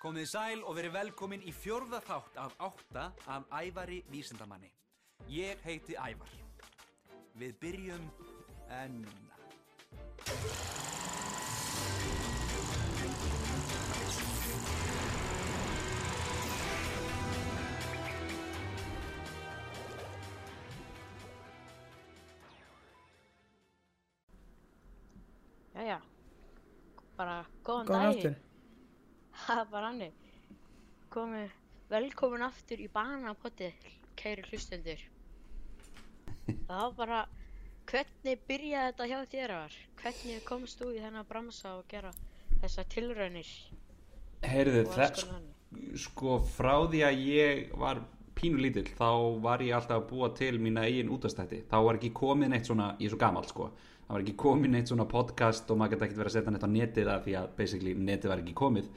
Komið sæl og verið velkomin í fjórða þátt af átta af Ævari vísindamanni. Ég heiti Ævar. Við byrjum en. Jæja, bara góðan Góðan daginn. aftur. Það er bara hannig. Komið, velkomin aftur í banapotti, kæri hlustendur. Það var bara, hvernig byrjaði þetta hjá þér var? Hvernig komst þú í þennan bramsa og gera þessar tilraunir? Heyrðu, það, sko frá því að ég var pínu lítill þá var ég alltaf að búa til mína eigin útastætti þá var ekki komið neitt svona, ég er svo gamall sko það var ekki komið neitt svona podcast og maður gæti ekkert verið að setja neitt á netið af því að basically netið var ekki komið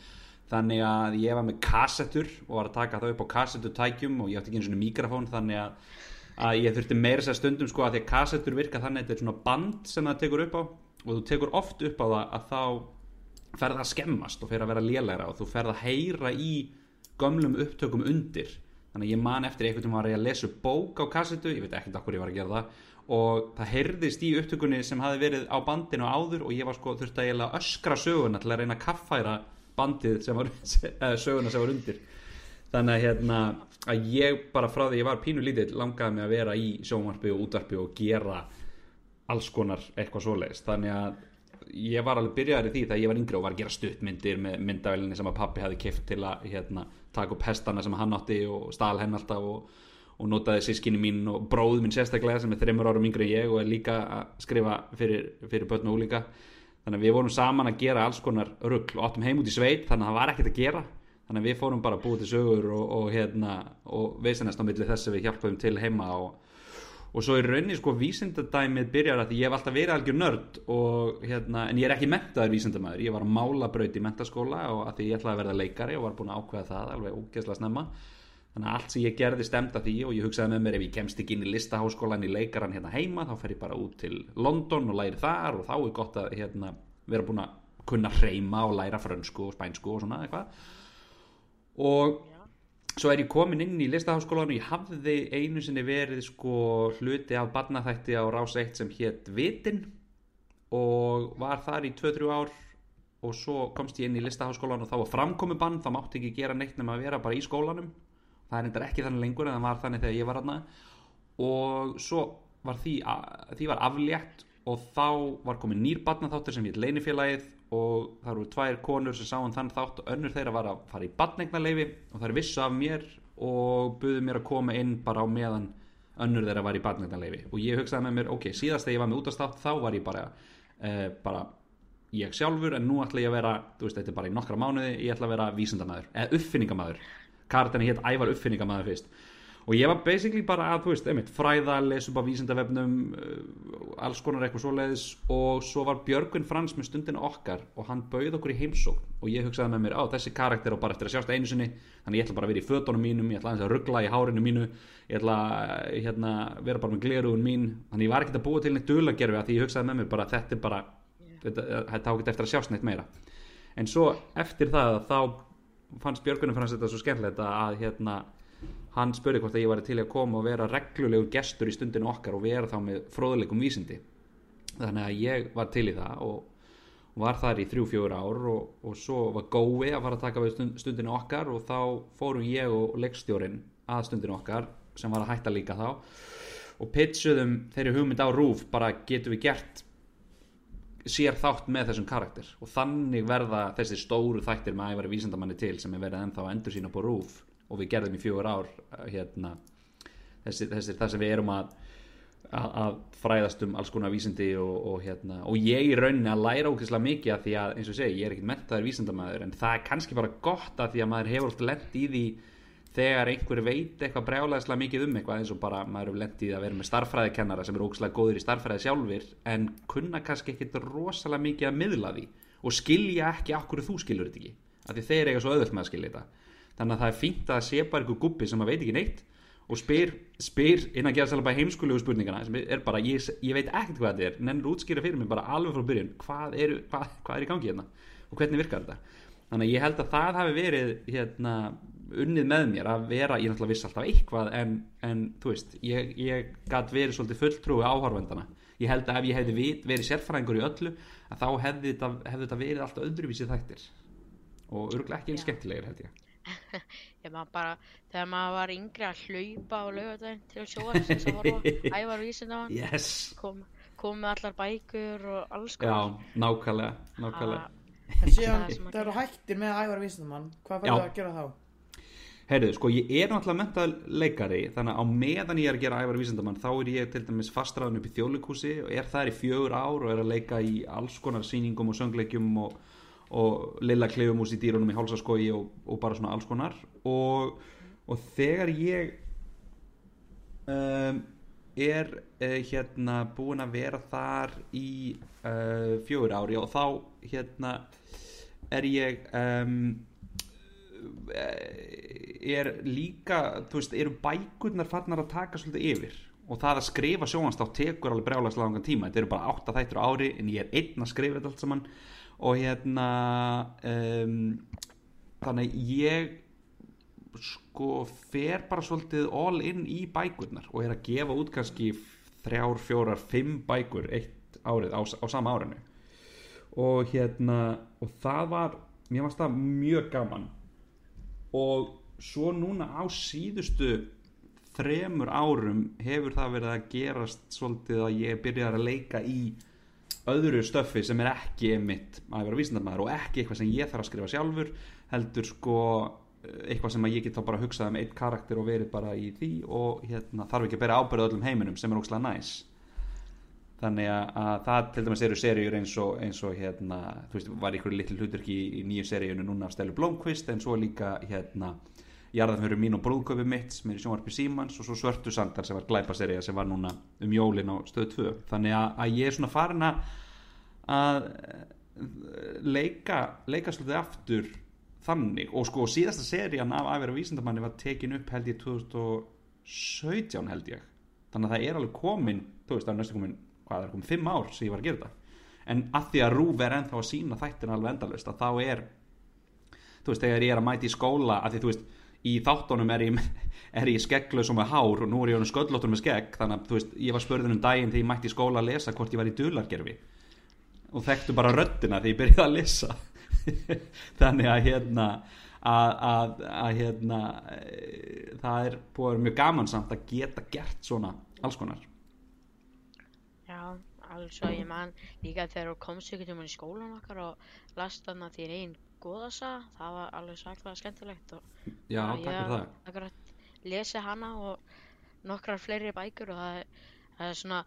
þannig að ég var með kassettur og var að taka það upp á kassettutækjum og ég átti ekki einu svona mikrofón þannig að, að ég þurfti meira sér stundum sko að því að kassettur virka þannig að þetta er svona band sem það tekur upp á og þú tekur oft upp á það að þá ferð að skemmast og fer að vera lélæra og þú ferð að heyra í gömlum upptökum undir. Þannig að ég man eftir einhvern veginn var ég að lesa bók á kassetu, ég veit ekkert okkur ég var að gera það og það heyrðist í upptökunni sem hafi verið á bandinu áður og ég var sko þurfti að öskra söguna til að reyna að kaffæra bandið sem var söguna sem var undir. Þannig að hérna að ég bara frá því ég var pínu lítill langaði mig að vera í sjónvarpi og útvarpi og gera alls konar eitthvað svoleiðis. Þannig að ég var alveg byrjaður í því þegar ég var yngri og var að gera stuttmyndir með myndavelinni sem að pappi hafi kift til að hérna, taka upp hestana sem hann átti og stál henn alltaf og, og notaði sískinni mín og bróð minn sérstaklega sem er þreymur árum yngri en ég og er líka að skrifa fyrir, fyrir börn og úlíka þannig að við vorum saman að gera alls konar rugl og áttum heim út í sveit þannig að það var ekkert að gera. Þannig að við fórum bara að búa til sögur og, og, hérna, og veisinast á milli þess að við hjálpaðum til heima og og svo í rauninni sko vísindadæmið byrjar að því ég hef alltaf verið algjör nörd hérna, en ég er ekki mentaður vísindamæður ég var að mála braut í mentaskóla og að því ég ætlaði að verða leikari og var búin að ákveða það alveg ógeðslega snemma þannig að allt sem ég gerði stemda því og ég hugsaði með mér ef ég kemst ekki inn í listaháskólan í leikaran hérna heima þá fer ég bara út til London og læri þar og þá er gott að hérna, vera búin að kunna hreima og læra frönsku og spænsku og svona eitthvað. Og svo er ég komin inn í listaháskólan og ég hafði einu sinni verið sko hluti af barnaþætti á rás 1 sem hétt Vitin og var þar í 2-3 ár og svo komst ég inn í listaháskólan og þá var framkomi bann, þá mátti ekki gera neitt nema að vera bara í skólanum það er eitthvað ekki þannig lengur en það var þannig þegar ég var aðna og svo var því, því var aflétt og þá var komin nýr barnaþáttur sem hétt Leinifélagið og það eru tvær konur sem sáum þann þátt og önnur þeirra var að fara í barnegnarleifi og það er vissu af mér og buðu mér að koma inn bara á meðan önnur þeirra var í barnegnarleifi og ég hugsaði með mér, ok, síðast þegar ég var með útastátt þá var ég bara, eh, bara ég sjálfur en nú ætla ég að vera þú veist, þetta er bara í nokkra mánuði, ég ætla að vera vísindamæður, eða uppfinningamæður Karten hétt ævar uppfinningamæður fyrst. Og ég var basically bara að, þú veist, einmitt fræða, lesa upp á vísindavefnum uh, alls konar eitthvað svoleiðis. Og svo var Björgun Frans með stundina okkar og hann bauð okkur í heimsókn. Og ég hugsaði með mér, á þessi karakter og bara eftir að sjást einu sinni, þannig ég ætla bara að vera í fötunum mínum ég ætla að ruggla í hárinu mínu. Ég ætla að hérna, vera bara með glerugun mín. Þannig ég var ekkert að búa til neitt dulagerfi að því ég hugsaði með mér bara þetta er bara þetta, þetta á ekki fannst Björgunum Frans þetta svo skemmtilegt að hérna hann spurði hvort að ég var til að koma og vera reglulegur gestur í stundinu okkar og vera þá með fróðuleikum vísindi. Þannig að ég var til í það og var þar í þrjú fjóra ár og, og svo var gói að fara að taka við stund, stundinu okkar og þá fórum ég og leikstjórin að stundinu okkar sem var að hætta líka þá. Og pitchuðum þeirri hugmynd á rúf bara getum við gert sér þátt með þessum karakter. Og þannig verða þessi stóru þættir með æfari vísindamanni til sem er verið ennþá endur sína på rúf og við gerðum í fjögur ár hérna, þessi, þessi það sem við erum að, að, að fræðast um alls konar vísindi og, og, hérna, og ég í rauninni að læra ókvæmslega mikið að því að eins og segi, ég er ekkert mentaður vísindamæður en það er kannski bara gott að því að maður hefur alltaf lent í því þegar einhver veit eitthvað brjálæðislega mikið um eitthvað eins og bara maður í því að vera með starffræðikennara sem eru ókvæmslega góðir í starffræði sjálfur en kunna kannski ekkert rosalega mikið að miðla því og skilja ekki okkur þú skilur þetta ekki af því þeir eiga svo öðvöld með að skilja þetta. Þannig að það er fínt að sé bara einhver gubbi sem að veit ekki neitt og spyr, spyr inn að gera sérlega bara heimskulegu spurningana sem er bara, ég, ég veit ekkert hvað þetta er nennur útskýra fyrir mig bara alveg frá byrjun hvað er, hvað, hvað er í gangi hérna og hvernig virkar þetta. Þannig að ég held að það hafi verið hérna, unnið með mér að vera, ég náttúrulega vissi alltaf eitthvað en, en þú veist, ég, ég gæt verið svolítið fulltrúi áhorfendana ég held að ef ég hefði vit, verið sérfræðingur í öllu að þá hefði þetta, hefði þetta verið alltaf öðruvísi þættir og örgulega ekki eins skemmtilegir held ég Ég maður bara, þegar maður var yngri að hlaupa á laugardaginn til sjóðarsins að horfa, ævar vísindamann, yes. kom, kom með allar bækur og alls já, nákvæmlega, nákvæmlega. En síðan, Það að það eru hættir með ævar vísindamann Hvað Já. verður að gera þá? Heyrðu, sko, ég er náttúrulega mentað leikari þannig að á meðan ég er að gera ævar vísindamann þá er ég til dæmis fastraðan upp í þjóðleikúsi og er þar í fjögur ár og er að leika í alls konar sýningum og söngleikjum og, og lilla klifumús í dýrunum í hálsaskogi og, og bara svona alls konar. Og, og þegar ég um, er uh, hérna búin að vera þar í uh, fjögur ári og þá hérna er ég um, er líka þú veist, eru bækurnar farnar að taka svolítið yfir? Og það að skrifa sjónvanstátt tekur alveg brjálæslega langan tíma. Þetta eru bara 8 þættur á ári en ég er einn að skrifa þetta allt saman. Og hérna um, þannig ég sko fer bara svolítið all in í bækurnar. Og er að gefa út kannski þrjár, fjórar, fimm bækur eitt árið á, á sama árinu. Og hérna og það var, mér varst það mjög gaman og svo núna á síðustu þremur árum hefur það verið að gerast svolítið að ég byrjar að leika í öðru stöffi sem er ekki einmitt að vera vísindamæður og ekki eitthvað sem ég þarf að skrifa sjálfur heldur sko eitthvað sem ég get þá bara að hugsa um eitt karakter og verið bara í því og hérna, þarf ekki að bera ábyrðu öllum heiminum sem er ókslega næs þannig að, að það til dæmis eru seríur eins og, eins og hérna, þú veist, var ykkur litlu hlutverki í, nýju seríunu núna af Stelu Blomqvist en svo líka hérna Jarðanfjörur mín og brúðköpi mitt sem er í sjónvarpi Símans og svo Svörtu Sandar sem var glæpaserija sem var núna um jólin á stöðu 2 þannig að, að ég er svona farin að að leika leika svolítið aftur þannig. Og sko síðasta serían af að vera vísindamanni var tekin upp held ég 2017 held ég. Þannig að það er alveg komin þú veist það er næstu komin, hvað er komin 5 ár sem ég var að gera þetta. En að því að Rúf er ennþá að sína þættin alveg endalaust að þá er þú veist þegar ég er að mæti í skóla að því þú veist í þáttunum er ég, ég skegglaus og með hár og nú er ég sköllóttur með skegg þannig að þú veist ég var spörðun um daginn þegar ég mætti í skóla að lesa hvort ég var í dulargerfi og þekktu bara röddina þegar ég byrjaði að lesa. Þannig að hérna að, að, að hérna e, það er vera mjög gaman samt að geta gert svona alls konar alveg svo ég man líka þegar þú komst ykkur tíma í skólan okkar og last þarna þín einn góðasa, það var alveg svaklega skemmtilegt og já, takk fyrir ég- það akkurat lesi hana og nokkrar fleiri bækur og það er, það er svona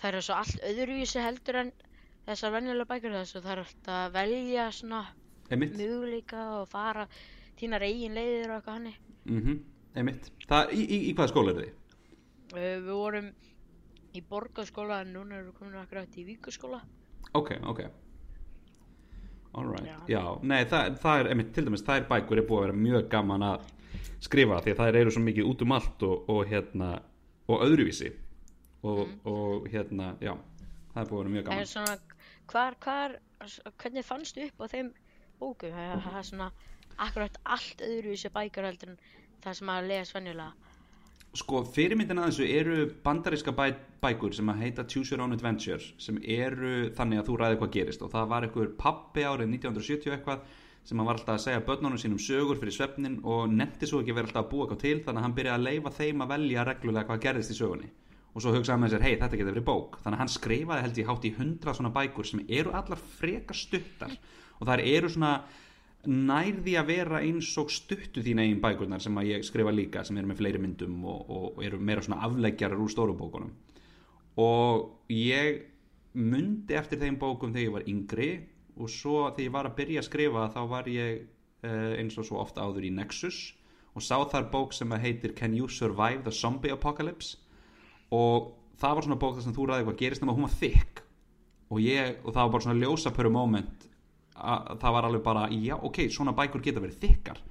það eru svo allt öðruvísi heldur en þessar venjulega bækur þess að það er alltaf að velja svona einmitt, möguleika og fara þínar eigin leiðir og eitthvað hannig mm einmitt. Það, í, í, í hvaða skóla er þið? við vorum í borgarskóla en núna við komin akkurat í víkurskóla. Ok, ok. Alright, já, Já. nei það, það er einmitt, til dæmis þær bækur er búið að vera mjög gaman að skrifa því að þær eru svo mikið út um allt og, og hérna og öðruvísi. Og, og hérna, já það er búið að vera mjög gaman. svona hvar, hvar, hvernig fannstu upp á þeim bókum? Það er svona akkurat allt öðruvísi bækur heldur en það sem að les venjulega Sko, fyrirmyndin að þessu eru bandaríska bæ, bækur sem að heita Choose Your Own Adventure sem eru þannig að þú ræði hvað gerist. Og það var einhver pappi árið 1970 eitthvað sem hann var alltaf að segja börnunum sínum sögur fyrir svefnin og nefndi svo ekki vera alltaf að búa eitthvað til þannig að hann byrjaði að leifa þeim að velja reglulega hvað gerðist í sögunni. Og svo hugsaði hann með sér, hei þetta getur verið bók. Þannig að hann skrifaði held ég hátt í hundra svona bækur sem eru allar freka stuttar. Og þær eru svona nærði að vera eins og stuttu þín eigin bækurnar sem að ég skrifa líka sem eru með fleiri myndum og, og eru meira svona afleggjarar úr stóru bókunum. Og ég mundi eftir þeim bókum þegar ég var yngri og svo þegar ég var að byrja að skrifa þá var ég uh, eins og svo ofta áður í Nexus og sá þar bók sem heitir Can You Survive the Zombie Apocalypse? Og það var svona bók þar sem þú ræði hvað gerist nema hún var þykk. Og, og það var bara svona ljósa per moment það var alveg bara, já ok, svona bækur geta verið þykkar.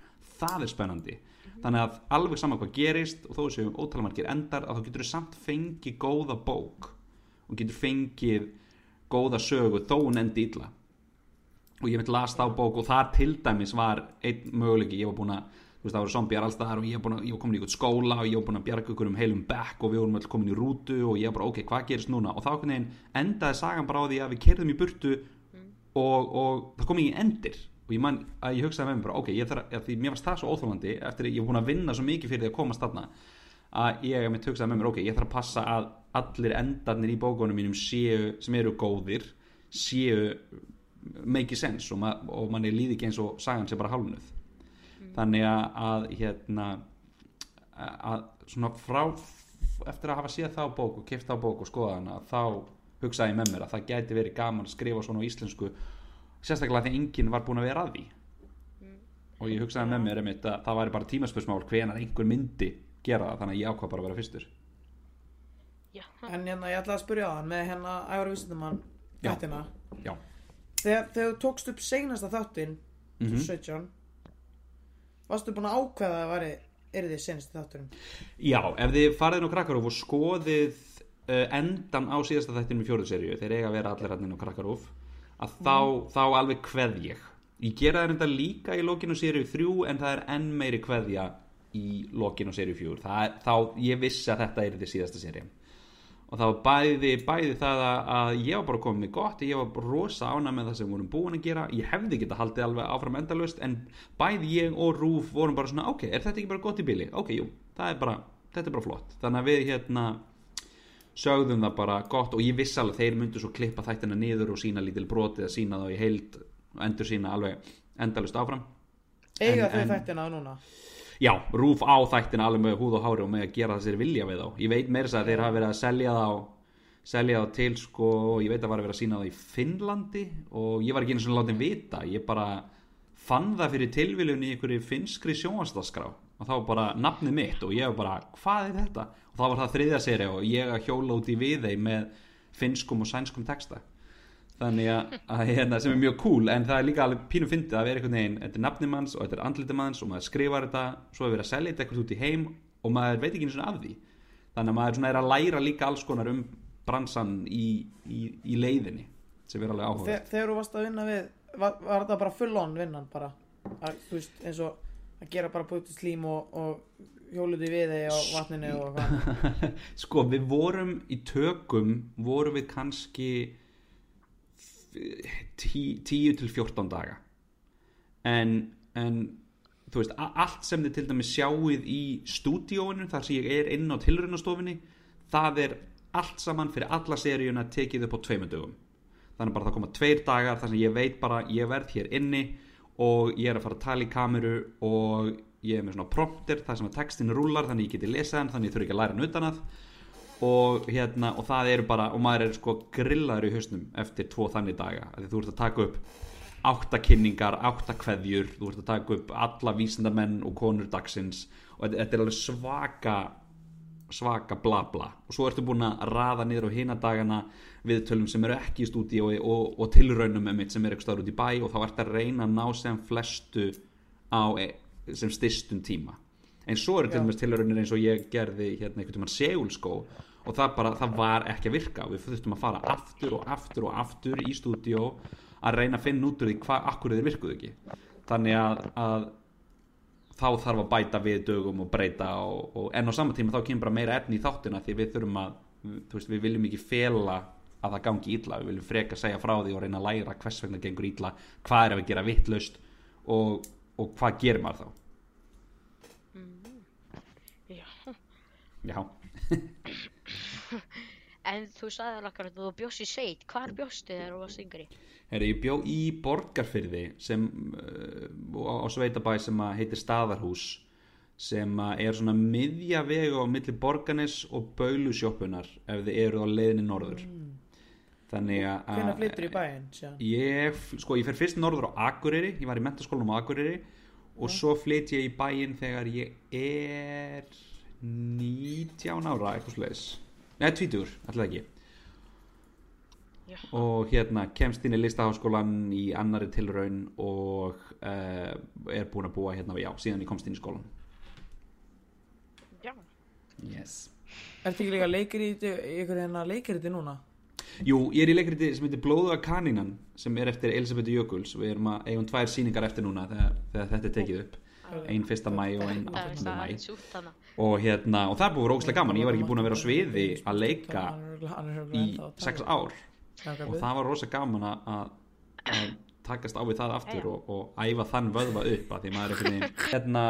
Það er spennandi. Þannig að alveg saman hvað gerist og þó séum ótala margir endar að þá getur þú samt fengið góða bók og getur fengið góða sögu þó hún endi illa. Og ég mitt las þá bók og þar til dæmis var einn möguleiki, ég var búin að þú veist það voru zombiar alls þar og ég var, var komin í eitthvað skóla og ég var búin að bjarga ykkur um heilum bekk og við vorum öll komin í rútu og ég var bara ok, hvað gerist núna? Og þá endaði sagan bara á því að við kerðum í burtu og, og það kom ekki endir. Og ég man að ég hugsaði með mér bara ok, ég þarf því mér varst það svo óþólandi eftir að ég var búin að vinna svo mikið fyrir því að komast þarna að ég mitt hugsaði með mér ok, ég þarf að passa að allir endarnir í bókunum mínum séu, sem eru góðir séu make sense og, ma og manni líði ekki eins og sagan sé bara hálfnuð. Þannig að, að hérna að svona frá eftir að hafa séð þá bók og kipt þá bók og skoða hana þá hugsaði með mér að það gæti verið gaman að skrifa svona á íslensku sérstaklega því enginn var búin að vera að því og ég hugsaði með mér einmitt að það væri bara tímaspörsmál hvenar einhver myndi gera það þannig að ég ákvað bara að vera fyrstur Já, En hérna, ég ætla að spyrja á hann með hérna Já. þættina Já. Þegar, þegar þú tókst upp seinasta þáttinn Mhm. 2017 Varstu búin að ákveða að það væri Er þið seinasti þátturinn? Já, ef þið farið nú krakkarúf og skoðið uh, endan á síðasta þættinum í fjóruð seríu, þeir eiga að vera allir hann inn á krakkarúf, að þá, þá alveg kveð ég. Ég gera það reynda líka í lokinu seríu 3 en það er enn meiri kveðja í lokinu 4. Það er, þá, ég vissi að þetta er þið síðasta seríu. Og var bæði, bæði það að, ég var bara komið gott, ég var bara rosa ána með það sem vorum búin að gera, ég hefði geta haldið alveg áfram endalaust, en bæði ég og Rúf vorum bara svona, ok, er þetta ekki bara gott í bili? Ok, jú, er bara, þetta er bara flott. Þannig að við hérna sögðum það bara gott og ég vissi alveg þeir myndu svo klippa þættina niður og sína lítil brotið að sína þá í heild og endur sína alveg endalaust áfram. Eiga En- þau þættina núna? Já, Rúf á þættina alveg með húð og hári og með að gera þessir vilja við þá Ég veit meira þess að þeir hafa verið að selja þá selja þá til sko ég veit að var að vera að sína þá í Finnlandi og ég var ekki einu svona látið vita ég bara fann það fyrir tilviljun í einhverju finnskri sjónvarsdaskrá og þá bara nafnið mitt og ég var bara hvað er þetta? Og þá var það þriðja seri og ég að hjóla út í við þeim með finnskum og sænskum texta. Þannig að, að hérna, sem er mjög cool en það er líka alveg pínu fyndið að vera einhvern veginn þetta er nafnið manns og þetta er andlitið manns og maður skrifar þetta, svo er verið að selja þetta eitthvað út í heim og maður veit ekki einu svona af því. Þannig að maður er að læra líka alls konar um bransan í, í, í leiðinni sem er alveg áhuga Þe, þegar þú varst að vinna við Var, var þetta bara full on vinnan bara? Að, veist, eins og að gera bara búið til slím og, og hjóluði við þig á vatninu og hvað sko við vorum í tökum vorum við kannski 10 til 14 daga. En, en þú veist, allt sem þið til dæmis sjáuð í stúdíóinu þar sem ég er inn á tilraunastofinni það er allt saman fyrir alla seríuna tekið upp á tveimur dögum. Þannig bara það koma tveir dagar þar sem ég veit bara ég verð hér inni og ég er að fara að tala í kameru og ég er með svona prompter þar sem að textin rúlar þannig ég geti lesað hann þannig ég þurfi ekki að læra hann utan að. Og hérna og það eru bara og maður er sko grillaður í hausnum eftir tvo þannig daga því þú ert að taka upp átta kynningar, átta kveðjur þú ert að taka upp alla vísindamenn og konur dagsins og þetta, er alveg svaka svaka bla bla. Og svo ertu búin að raða niður á hina dagana viðtölum sem eru ekki í stúdíói og, og tilraunum með mitt sem er eitthvað út í bæ og þá ert að reyna að ná sem flestu á e- sem styrstum tíma. En svo eru til dæmis tilraunir eins og ég gerði hérna einhvern tímann segulskó og það bara, það var ekki að virka. Við þurftum að fara aftur og aftur og aftur í stúdíó að reyna að finna út úr því hvað akkur þeir virkuðu ekki. Þannig að, að þá þarf að bæta við dögum og breyta og, og, en á sama tíma þá kemur bara meira efni í þáttina því við þurfum að þú veist, við viljum ekki fela að það gangi illa, við viljum freka segja frá því og reyna að læra hvers vegna gengur illa hvað er að við gera vittlaust og, og hvað gerir maður þá já. já, En þú sagði alveg að þú bjóst í sveit. Hvar bjóstu þegar þú varst yngri? Herri, ég bjó í Borgarfyrði sem uh, á á sveitabæ sem að heitir Staðarhús sem að er svona miðja vegu á milli Borganes og Baulusjópunar ef þið eru á leiðinni norður þannig að Hvenær flyttur í bæinn ég, sko, ég fer fyrst norður á Akureyri ég var í mentaskólanum á Akureyri og svo flytt ég í bæinn þegar ég er 19 ára eitthvað slegis neða, 20, alltaf ekki Já. og hérna kemst inn í listaháskólan í annari tilraun og uh, er búin að búa hérna, já, síðan ég komst inn í skólan Já. yes. Ertu ekki líka leikir í ykkur hérna leikir þetta núna? Jú, ég er í leikriti sem heitir Blóðu að kanínan sem er eftir Elisabethu Jökuls. Við erum að eigum tvær sýningar eftir núna þegar, þegar þetta er tekið upp. Ein fyrsta mæ og ein Það 18. það mæ og hérna, og það búið rókslega gaman. Ég var ekki búin að vera á sviði að leika í sex ár. Og það var rosa gaman að, að takast á við það aftur og, og æfa þann vöðva upp að því maður er einhvern veginn hérna,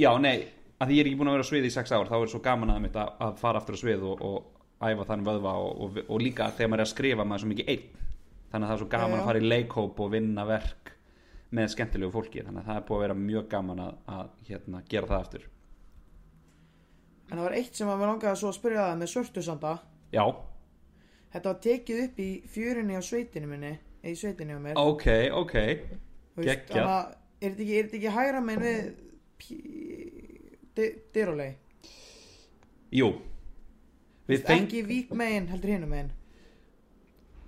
já nei að því ég er ekki búin að vera á svið í sex ár þá er svo gaman að, að fara aftur á svið og, og æfa þann vöðva og, og, og líka þegar maður er að skrifa maður er svo mikið einn. Þannig að það er svo gaman Já, að fara í leikhóp og vinna verk með skemmtilegu fólki. Þannig að það er búið að vera mjög gaman að, að hérna, gera það aftur. En það var eitt sem að mér langaði að spyrja það með svörtusanda já, Þetta var tekið upp í fjörinni á sveitinu minni Í sveitinni á mér. Ok, ok. Að- Er þetta ekki, ekki hægra megin við pí- dy- Dyrólei jú við fengum Ekki vík megin heldur hinum megin.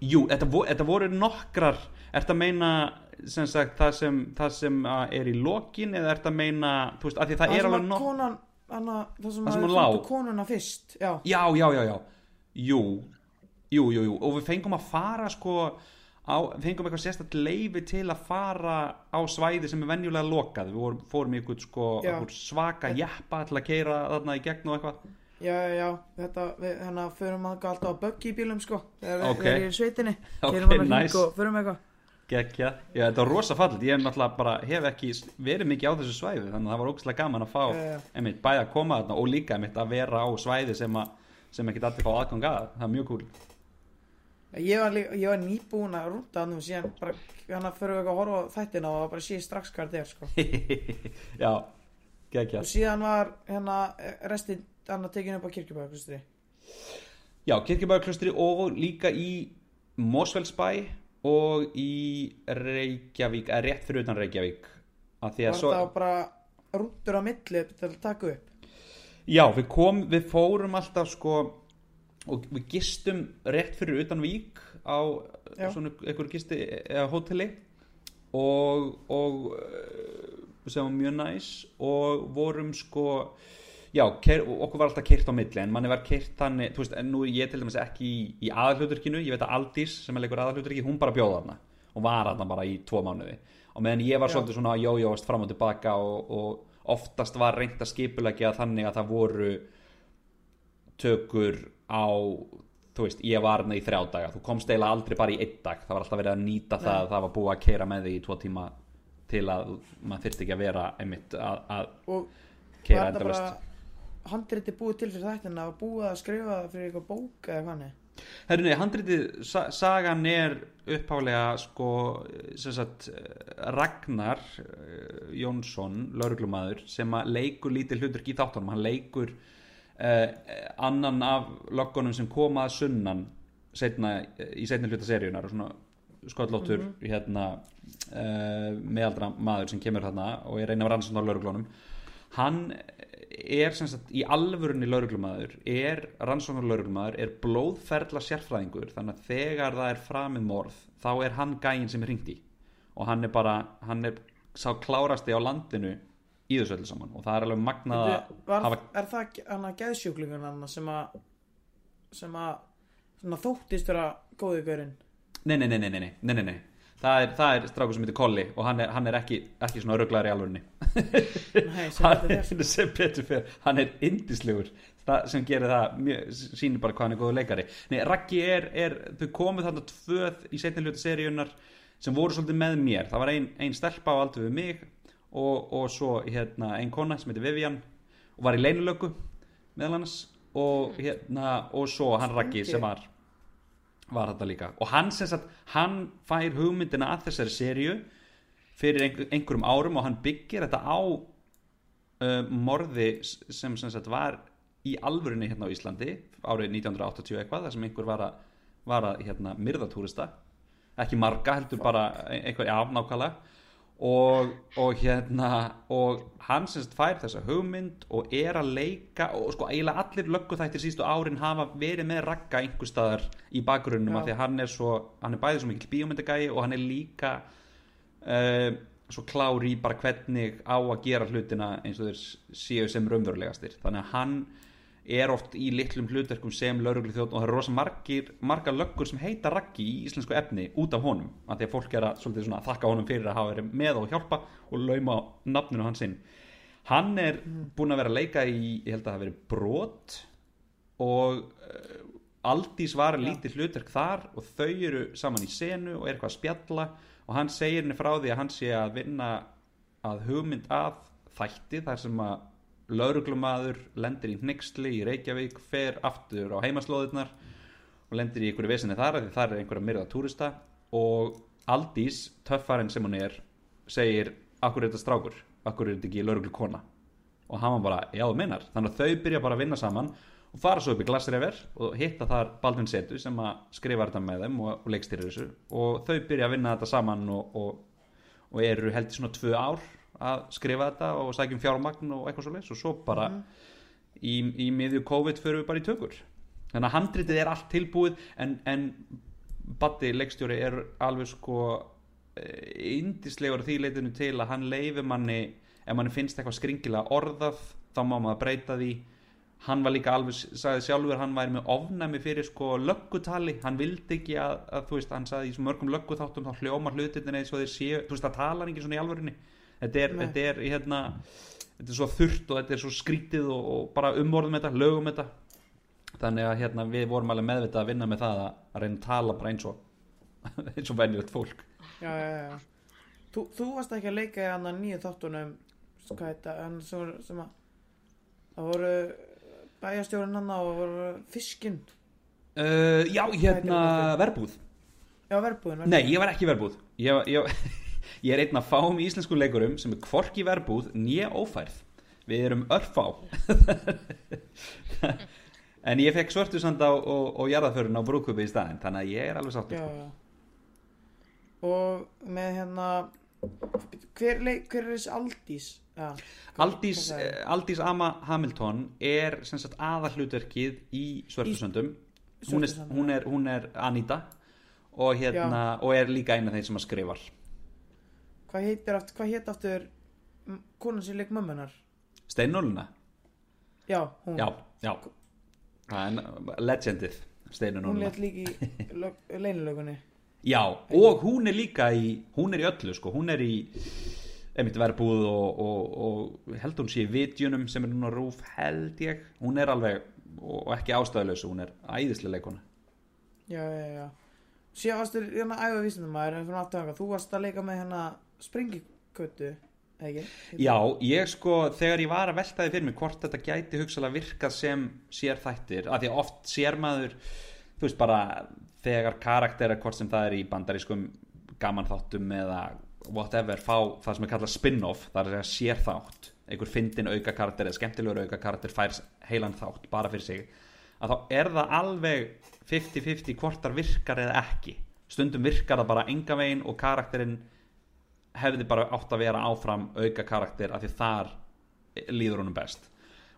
Jú, þetta, vo, þetta voru nokkrar. Ertu að meina sem sagt, það sem, það sem er í lokin eða ertu að meina þú veist, að því það er sem alveg nokk konan, hana, Það sem Það sem að hún lá. fundu konuna fyrst Já, Já, já, já, já. Jú, jú, jú, jú. Og við fengum að fara sko á, fengum eitthvað sérstætt leifi til að fara á svæði sem er venjulega lokað. Við vorum, fórum í eitthvað sko svaka jeppa til að keira þarna í gegn og eitthvað já, já, Þetta, við, hérna, förum að alltaf á böggi í bílum sko Þegar Ok. við erum í sveitinni Ok, hana hring nice. og förum eitthvað Gekja, já þetta var rosa fallit ég náttúrulega bara, hef ekki verið mikið á þessu svæði þannig að það var ógæslega gaman að fá Já, já. einmitt, bæði að koma þarna og líka einmitt að vera á svæði sem, að, sem ekki allir fá aðgang að það er mjög cool Ég var, líka, ég var nýbúin að rúnda hann og síðan bara, hann að fyrir eitthvað að horfa á þættina og bara sé strax hvað þetta er sko. já, gekja og síðan var hérna restin hann að tekinu upp á kirkjubæðaklustri já, kirkjubæðarklustri og líka í Mosfellsbæ og í Reykjavík eða rétt fyrir utan Reykjavík. Að því að var svo það bara rúndur á milli til að taka upp? Já, við kom, við fórum alltaf sko og við gistum rétt fyrir utan vík á Já. svona einhver gisti eða hóteli. Og, og eh, sem var mjög næs. Og vorum sko já, keir, okkur var alltaf keirt á milli en manni var keirt þannig, þú veist, en nú ég til dæmis ekki í, í aðalhluturkinu, ég veit að Aldís sem er leikur aðalhluturki, hún bara bjóða þarna og var þarna bara í tvo mánuði. Og meðan ég var Já. svolítið svona jójóast fram og tilbaka og, og oftast var reynd að skipulegja þannig að það voru tökur á þú veist, ég var þarna í þrjá daga. Þú komst eiginlega aldrei bara í einn dag. Það var alltaf verið að nýta það að það var búið að keira með þig í tvo tíma til að maður þyrfti ekki að vera einmitt að, að keira endalust bara handriti búið til fyrir þættina og búið að skrifa það fyrir eitthvað bók eða hvað nei Herru nei, handritið, sa sagan er upphálega sko sem sagt Ragnar eh, Jónsson, lauruglumæður sem að leikur lítið hlutur í þáttunum. Hann leikur uh, annan af löggunum sem koma að sunnan setna, í setni hluta seríunar og svona skollóttur hérna uh, meðaldra maður sem kemur þarna og er eina af rannsóknar lauruglunum hann er sem sagt í alvörunni lauruglumæður, er rannsóknar lauruglumæður, er blóðferðla sérfræðingur þannig að þegar það er framið morð þá er hann gægin sem er ringt í. Og hann er bara, hann er sá klárasti á landinu í þessu öllu saman. Og það er alveg magnað að hafa... Er það hann að geðsjúklingun hann sem að sem að þóttist vera góðugörinn? Nei, nei, nei, nei, nei, nei, nei, nei. Það er, það er strákur sem heitir Kolli og hann er, hann er ekki, ekki svona rugglar í alvörunni. Sem betur fyrir hann er indislegur það sem gerir það, mjög, sýnir bara hvað hann er góðu leikari. Nei, Raggi er, er þau komuð þarna tvöð í setni hluta seríunar sem voru svolítið með mér. Það var ein, ein stelpa á aldur við mig og, og svo hérna ein kona sem heitir Vivian og var í leinulöku meðal annars og hérna og svo hann Raggi sem var var þetta líka. Og hann sem sagt, hann fær hugmyndina að þessari seríu fyrir einhver, einhverjum árum og hann byggir þetta á uh, morði sem sem sagt var í alvörunni hérna á Íslandi árið 1980 eitthvað þar sem einhver var að, var að hérna, myrða túrista. Ekki marga heldur bara einhver, já, nákvæmlega og, og hérna og hann sem sagt fær þessa hugmynd og er að leika og sko eiginlega allir lögguþættir sístu árin hafa verið með ragga einhver staðar í bakgrunnum af því að hann er svo hann er bæðið svo mikil bíómyndagægi og hann er líka uh, svo klár í bara hvernig á að gera hlutina eins og þeir séu sem raunverulegastir. Þannig að hann er oft í litlum hlutverkum sem lauruglu þjótt og það eru rosa margir, margar löggur sem heita Raggi í íslensku efni út af honum af því að fólk er að svona þakka honum fyrir að hafa verið með og hjálpa og lauma nafninu hans inn hann er búinn að vera að leika í ég held að það hafi verið brot og uh, Aldís var Já. lítið hlutverk þar og þau eru saman í senu og er eitthvað að spjalla og hann segir henni frá því að hann sé að vinna að hugmynd að þætti þar sem að lauruglumadur lendir í hnyggsli í Reykjavík fer aftur á heimaslóðirnar og lendir í einhverju vesinni þar því þar er einhverja myrða túrista. Og Aldís, töffarinn sem hún er segir, akkur er þetta strákur? Akkur er þetta ekki lauruglu kona og hann bara, já þú meinar. Þannig að þau byrja bara að vinna saman og fara svo upp í Glassrever og hitta þar Baldvin Setu sem að skrifa þetta með þeim og, og leikstýrir þessu. Og þau byrja að vinna þetta saman og, og, og eru held í svona tvö ár að skrifa þetta og sækjum fjármagn og eitthvað svo leys og svo bara í, í miðju COVID fyrir við bara í tökur. Þannig að handritið er allt tilbúið en, en Batti leikstjóri er alveg sko indislegur því leitinu til að hann leifi manni ef manni finnst eitthvað skringilega orðað þá má maður breyta því. Hann var líka alveg, sagði sjálfur hann væri með ofnæmi fyrir sko löggutali. Hann vildi ekki að, að þú veist hann sagði í mörgum lögguþáttum þá hljómar hlutinni eins og þeir séu, þú veist það talar ekki svona í alvörinni þetta er, þetta er hérna þetta er svo þurrt og þetta er svo skrítið og, og bara umorðum þetta, lögum þetta þannig að hérna við vorum alveg meðvitað að vinna með það að, reyna að tala bara eins og eins og venjulegt fólk Já, já, já. Þú, þú varst ekki að leika í hann nýju þáttunum, hvað heita, hann sem, sem að, það voru bæjastjórinn hann og voru fiskinn. uh, Já, hérna verbúð Já, verbúðin. Nei, ég var ekki verbúð ég, ég, ég er einn af fáum íslensku leikurum sem er hvorki í verbúð nýja ófærð. Við erum örfá. En ég fekk svörtusand á og, og jarðaförun á brúkupi í staðinn Þannig að ég er alveg sáttur. Já, já. Og með hérna, hver, leik, hver er þessi Aldís? Já. Aldís, Aldís Ama Hamilton er sem sagt aðalhlutverkið í svörtusöndum hún, er- hún, er, hún er Anita og, hérna, og er líka eina þeir sem að skrifar Hvað heitir aftur, hvað heit aftur konan sem leik mömmunar? Steinóluna Já, hún. Já, já legendið Steinun Hún leitt líka í lög, leinilögunni. Já, og hún er líka í hún er í öllu, sko, hún er í einmitt verbúð og, og, og held hún sé í vitjunum sem er núna rúf held ég, hún er alveg og ekki ástæðuleysu, hún er æðislega leikona Já, já, já. Síðan varstu hérna æfa vísindumæður en fyrir aftur þú varst að leika með hérna sprengikötu, ekki? Já, ég sko, þegar ég var að velta því fyrir mig hvort þetta gæti hugsalega virkað sem sér þættir, af því að oft sér maður, þú veist bara þegar karaktera, hvort sem það er í bandarískum gaman þáttum eða whatever, fá það sem er kallað spin-off, það er að sér þátt einhver fyndin auka karakter eða skemmtilegur auka karakter fær heilan þátt bara fyrir sig að þá er það alveg 50-50 hvort það virkar eða ekki stundum virkar það bara enga veginn og karakterinn hefði bara átt að vera áfram auka karakter af því þar líður honum best.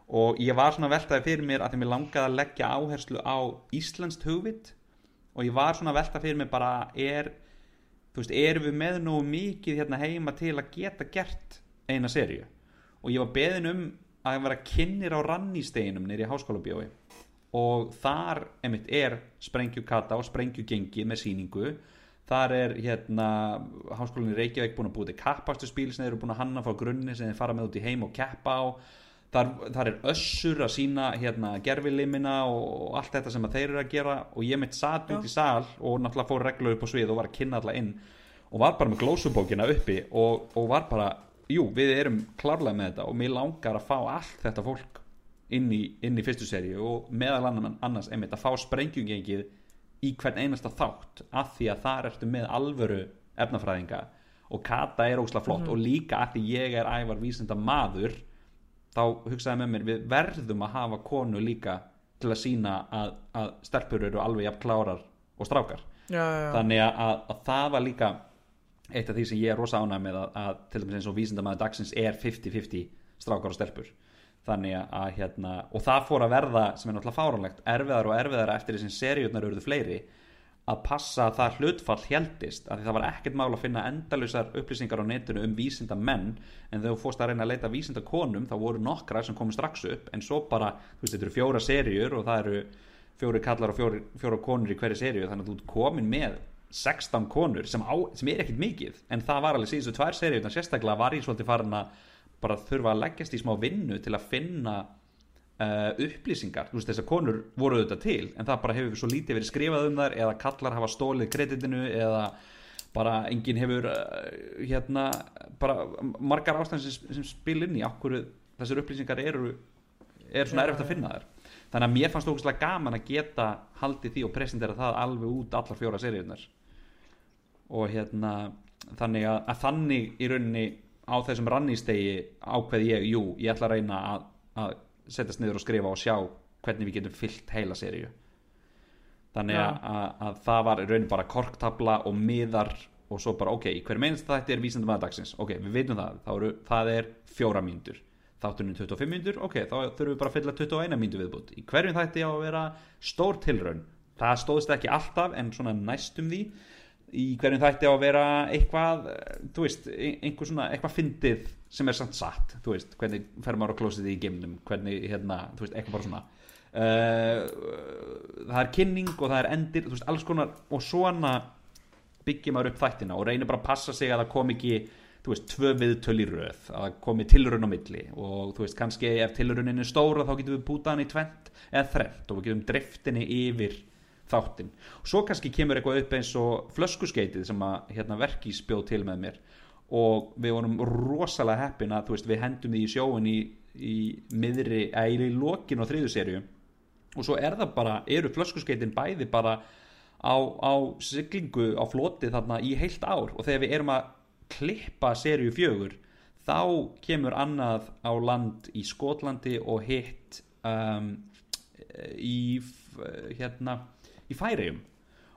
Og ég var svona að veltaði fyrir mér að því mér langaði að leggja áherslu á íslenskt hugvit og ég var svona að velta fyrir mér bara er þú veist, erum við með nú mikið hérna heima til að geta gert eina serju og ég var beðin um að vera kynir á rannisteginum nýri háskóla bjói og þar einmitt er sprengjukata og sprengjugengi með síningu þar er hérna háskólinni Reykjavík búin að búið til kappastu spíl sem þeir eru búin að hanna frá grunni sem þeir fara með út í heim og keppa á. Þar, þar er össur að sína hérna gerfilimina og, allt þetta sem þeir eru að gera. Og ég mitt satt út í sal og náttúrulega fór reglu upp á svið og var að kynna alla inn. Og var bara með glósubókina uppi og, og var bara, jú, við erum klárlega með þetta og mér langar að fá allt þetta fólk inn í, inn í fyrstu seríu og meðal annars einmitt að fá sprengjungengið í hvern einasta þátt af því að þar ertu með alvöru efnafræðinga. Og Kata er ósla flott og líka af því ég er ævar vísinda maður þá hugsaði með mér við verðum að hafa konu líka til að sína að, að stelpur eru alveg jafn klárar og strákar. Já, já, já. þannig að, að, að það var líka eitt af því sem ég er rosa ánægð með að, að til dæmis eins og vísindamæður dagsins er 50-50 strákar og stelpur þannig að, að hérna og það fór að verða sem er náttúrulega fáránlegt erfiðar og erfiðar eftir sem seriurnar eruðu fleiri að passa að það hlutfall heldist að því það var ekkert mál að finna endalusar upplýsingar á netinu um vísinda menn en þegar þú fórst að reyna að leita vísinda konum þá voru nokkra sem komu strax upp en svo bara, þú veist, þetta eru fjóra seríur og það eru fjóri kallar og fjóri, fjóra konur í hverju seríu þannig að þú komin með 16 konur sem, á, sem er ekkert mikið en það var alveg síðustu tvær seríu þannig sérstaklega var ég svolítið farin að bara þurfa að leggjast í smá vinnu til að finna uh, upplýsingar, þú veist þessar konur voru auðvitað til en það bara hefur svo lítið verið skrifað um þar eða kallar hafa stólið kreditinu eða bara enginn hefur uh, hérna bara margar ástæðan sem, sem spil inn í okkur þessar upplýsingar eru er svona erfitt að finna þær. Þannig að mér fannst ógustlega gaman að geta haldið því og presentera það alveg út allar fjóra seríunar og hérna þannig að, að þannig í rauninni á þessum rannistegi ákveð ég, jú, ég ætla að reyna að, að setjast niður og skrifa og sjá hvernig við getum fyllt heila seríu. Þannig Já. að, að, að það var í rauninni bara korktabla og miðar og svo bara ok, hver meinst þetta er vísindum aðdagsins ok, við veitum það, þá eru, það er fjóra mínútur. Þátturinn 25 mínútur, ok, þá þurfum við bara að fylla 21 mínútur viðbútt í hverjum þætti á að vera stór tilraun. Það stóðst ekki alltaf en svona næstum því í hverjum þætti á að vera eitthvað eh, þú veist, ein- einhver svona eitthvað fyndið sem er samt satt þú veist, hvernig fer maður á klósið í geimnum hvernig, hérna, þú veist, eitthvað bara svona. Uh, það er kynning og það er endir, þú veist, alls konar og svona byggir maður upp þættina og reynir bara að passa sig að það kom ekki þú veist, tvö viðtöl í röð að það komi tilraun á milli. Og þú veist, kannski ef tilraunin er stóra þá getum við bútað hann í tvent eða þrennt og við getum driftinni yfir þáttinn. Svo kannski kemur eitthvað upp eins og flöskuskeitið sem að hérna, verkís bjóð til með mér. Og við vorum rosalega heppin að veist, við hendum því í sjóin í, í miðri, eða í lokin á þriðu serju og svo er það bara, eru flöskuskeitin bæði bara á, á siglingu á floti þarna í heilt ár. Og þegar við erum að klippa serju fjögur þá kemur annað á land í Skotlandi og hitt um, í hérna í Færiðum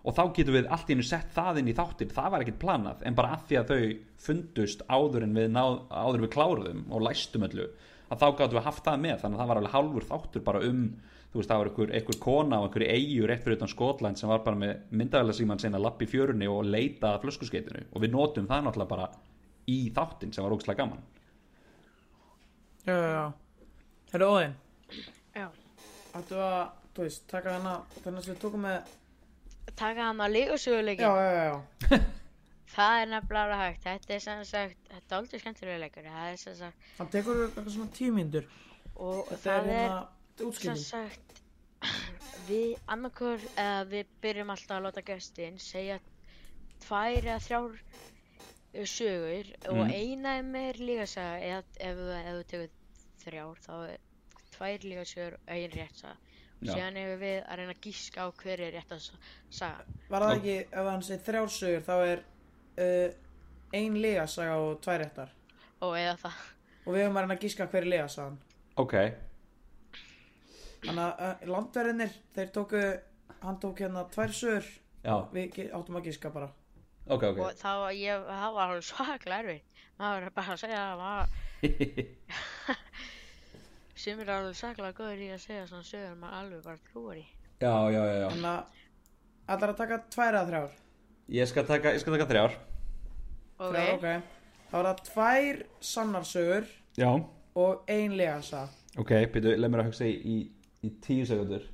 og þá getum við allt í einu sett það inn í þáttin það var ekkert planað en bara að því að þau fundust áður en við, náð, áður en við kláruðum og læstum öllu að þá gáttum við haft það með. Þannig að það var alveg hálfur þáttur bara um þú veist það var einhver, einhver kona á einhverju eigu rétt fyrir utan Skotland sem var bara með myndavæla síman sinna lapp í fjörunni og leita að flöskuskeitinu. Og við notum það náttúrulega bara í þáttin sem var ógslag gaman. Já, já, já. Herru Óðinn, Já. ættu að, þú veist, taka hana, þannig að við tókum með, Taka hann að lífsöguleikin. já, já, já, já. Það er nefnilega hægt. Þetta er sem sagt, þetta er aldrei skemmtilega leikur. Það er sem sagt, Hann tekur eitthvað svona tíu mínútur. og Þetta það er hérna sem útskipting. sagt, við annarkur, eða við byrjum alltaf að láta gestin segja tvær eða þrjár uh, sögur og Mm. eina er meir líkasaga eða ef, ef þú tekur þrjár þá er tvær líkasögur og ein rétt saga. Og Já. síðan hefur við að reyna að gíska á hver er rétt að saga. Var það ekki, ef hann segir þrjársugur, þá er uh, ein legasaga og tvær réttar. Og eða það. Og við höfum að reyna að gíska hver er legasagan. ok, Þannig að uh, landverðinir, þeir tóku, hann tók hérna tvær sögur, já, við áttum að gíska bara. ok, ok Og það var, ég, það var alveg svaklega erfið. Maður er bara að segja að maður, sem er alveg svaklega góður í að segja svona sögur að maður alveg bara trúar í. já, já, já, já Þannig að allar að taka tvær eða þrjár. ég skal taka, ég skal taka þrjár Ok, Þrjár, ok. Þá er það tvær sannarsögur já, og ein legasaga. ok, byrju, leið mér að hugsa í, í, í tíu sekundur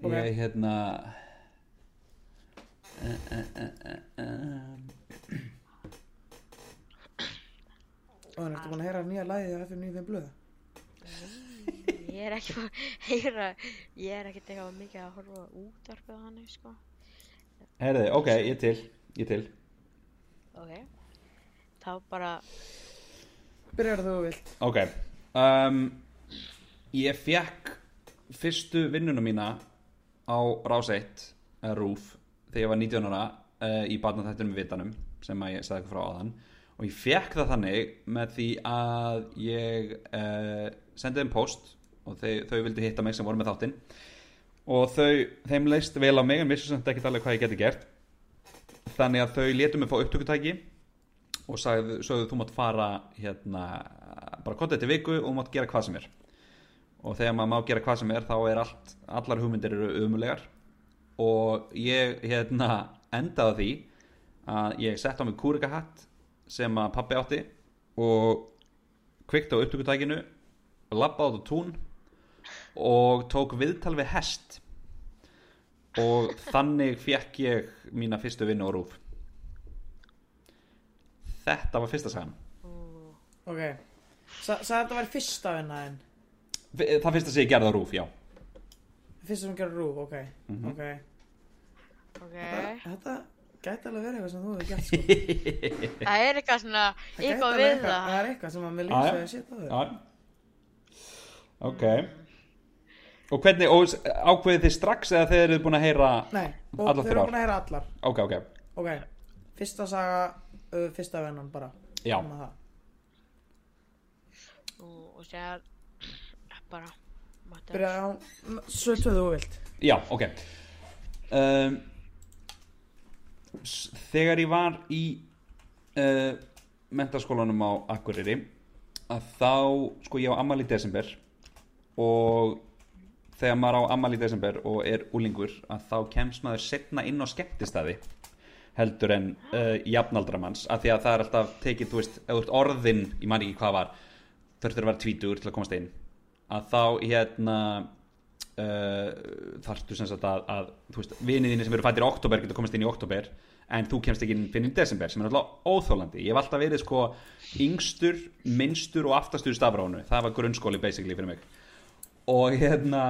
Ok. ég hérna uh, uh, uh. Og þannig ertu búin að heyra nýja læðið af FM95 blöðu. Ég er ekki að heyra, ég er ekkert eitthvað mikið að horfa á útvarpið á hann, sko. Herði, ok, ég er til, ég er til Ok, þá bara, Byrjar þú vilt. Ok um, Ég fekk fyrstu vinnuna mína á Rás 1 eða RÚF þegar ég var 19 ára uh, í barnaþættunum við vitanum sem að ég sagði eitthvað frá áðan og ég fekk það þannig með því að ég uh, sendið þeim post og þau, þau vildu hitta mig sem voru með þáttinn. Og þau, þeim leist vel á mig en vissu samt ekki alveg hvað ég geti gert. Þannig að þau létu mig fá upptökutæki og sagði, sagði þú mátt fara hérna, bara kontið til viku og mátt gera hvað sem er. Og þegar maður má gera hvað sem er þá er allt, allar hugmyndir eru umulegar og ég hérna endaði því að ég sett á mig kúrikahatt sem að pappi átti og kvikti á upptökutækinu labbaði át á tún og tók viðtal við hest. Og þannig fekk ég mína fyrstu vinnu á rúf þetta var fyrsta sagan. Ok. Sa- Sagði þetta væri fyrsta vinna en það fyrsta sem ég gerði á rúf, já. Fyrsta sem gerði rúf, ok. Mhm. Ok. Ok. Þetta, þetta gæti alveg verið eitthvað sem þú hefur gert sko. Það er eitthvað svona, eitthvað við það. Það er eitthvað sem að mér Já, líka já. svo að setja á þau Já Ok. Og hvernig, og ákveðið þið strax eða þeir eru búin að heyra Nei, og Allar þeir eru búin að heyra allar. Ok, ok, Ok, fyrsta saga uh, Fyrsta vinnan bara. Já. Og, og segja, bara, Byrjaði á tvöðu þú vilt. Já, ok. Um, Þegar ég var í uh, mentaskólanum á Akureyri að þá, sko ég á ammali í desember og þegar maður á ammali í desember og er úlingur að þá kemst maður setna inn á skemmtistæði heldur en uh, jafnaldramanns. Af því að það er alltaf tekið, þú veist, orðin ég man ekki hvað var, þurftur að vera tvítugur til að komast inn að þá hérna uh, þarftu sem sagt að, að þú veist, viniðinni sem eru fættir í oktober getur komast inn í oktober en þú kemst ekki inn fyrir desember sem er alltaf óþólandi ég hef alltaf verið sko yngstur, minnstur og aftastur stafránu það var grunnskóli basically fyrir mig og hérna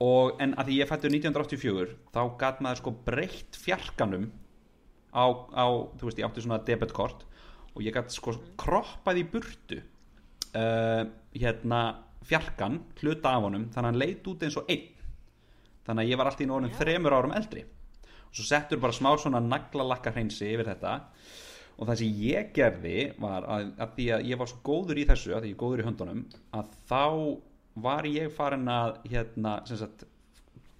og, en að því ég fættur 1984 þá gat maður sko breytt fjarkanum á, á þú veist, ég átti svona debetkort og ég gat sko kroppað í burtu uh, hérna fjarkan, hluta af honum þannig að hann leit út eins og einn. Þannig að ég var alltaf í nógunum þremur árum eldri. Og svo settur bara smá svona naglalakka hreinsi yfir þetta. Og það sem ég gerði var að, að því að ég var svo góður í þessu að því ég er góður í höndunum að þá var ég farin að hérna, sem sagt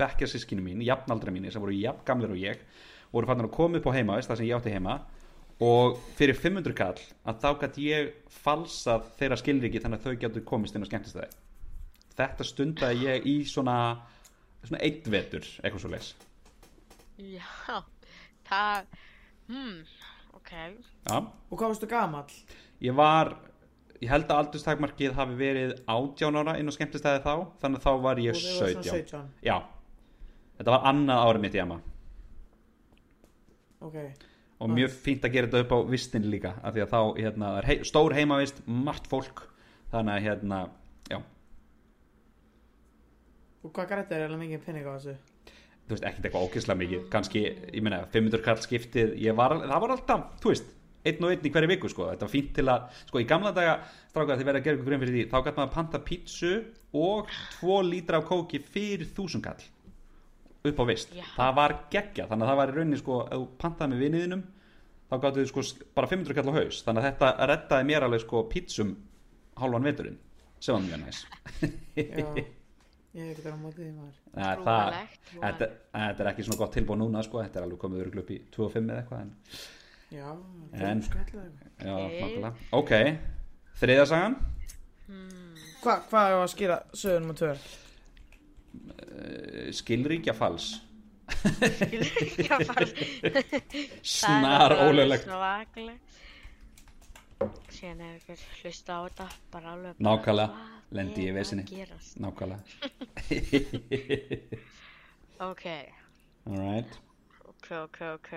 bekkja sískinu mín, jafnaldra mín sem voru jafn gamlir og ég voru farin að koma upp á heima, það sem ég átti heima og fyrir 500 kall að þá gæti ég falsað þeirra skilriki þannig að þau getur komist inn á skemmtistæði þetta stundaði ég í svona svona eitt vetur, eitthvað svo leis Já, það, hmm, ok. Já, Og hvað varstu gamall? ég var ég held að aldurstakmarkið hafi verið 18 ára inn á skemmtistæði þá þannig að þá var ég Og þið voru svona 17 17 Já, þetta var annað árið mitt í Emma. Ok. Og mjög fínt að gera þetta upp á vistin líka af því að þá, hérna, er hei, stór heimavist margt fólk, þannig að hérna, já, Og hvað grætti er eiginlega mikið penning á þessu? þú veist, ekkert eitthvað ókysla mikið. Kannski, ég meina, 500 kall skiptið var, það var alltaf, þú veist einn og einn í hverju viku, sko, þetta var fínt til að sko, í gamla daga, strákar, þið verða að gera ykkur grein fyrir því þá gæti maður að panta pítsu og 2 lítra af kóki fyrir 1000 kall upp á vist. Já. það var geggja, þannig að það var í rauninni sko, ef þú pantaði með viniðinum þá gáttu þið sko bara 500 kall á haus. Þannig að þetta reddaði mér alveg sko pítsum hálfan veturinn sem var mjög næs. Já. Ég hef ekki verið á móti því maður. Það, Trúalegt, þetta, þetta er ekki svona gott tilbúið núna sko, þetta er alveg komið örugglega upp í 2 og 5 eða eitthvað en, Já, En- já, Ok. nákvæmlega ok, þriðja sagan Hva, Hvað er að skýra sögur nummer 2? uh, skilríkja fals Já, bara, snar Svakalegt. Síðan er ykkur hlusta á þetta, bara alveg Nákvæmlega. Lendi ég vesinni. nákvæmlega Ok, alright ok, ok, ok.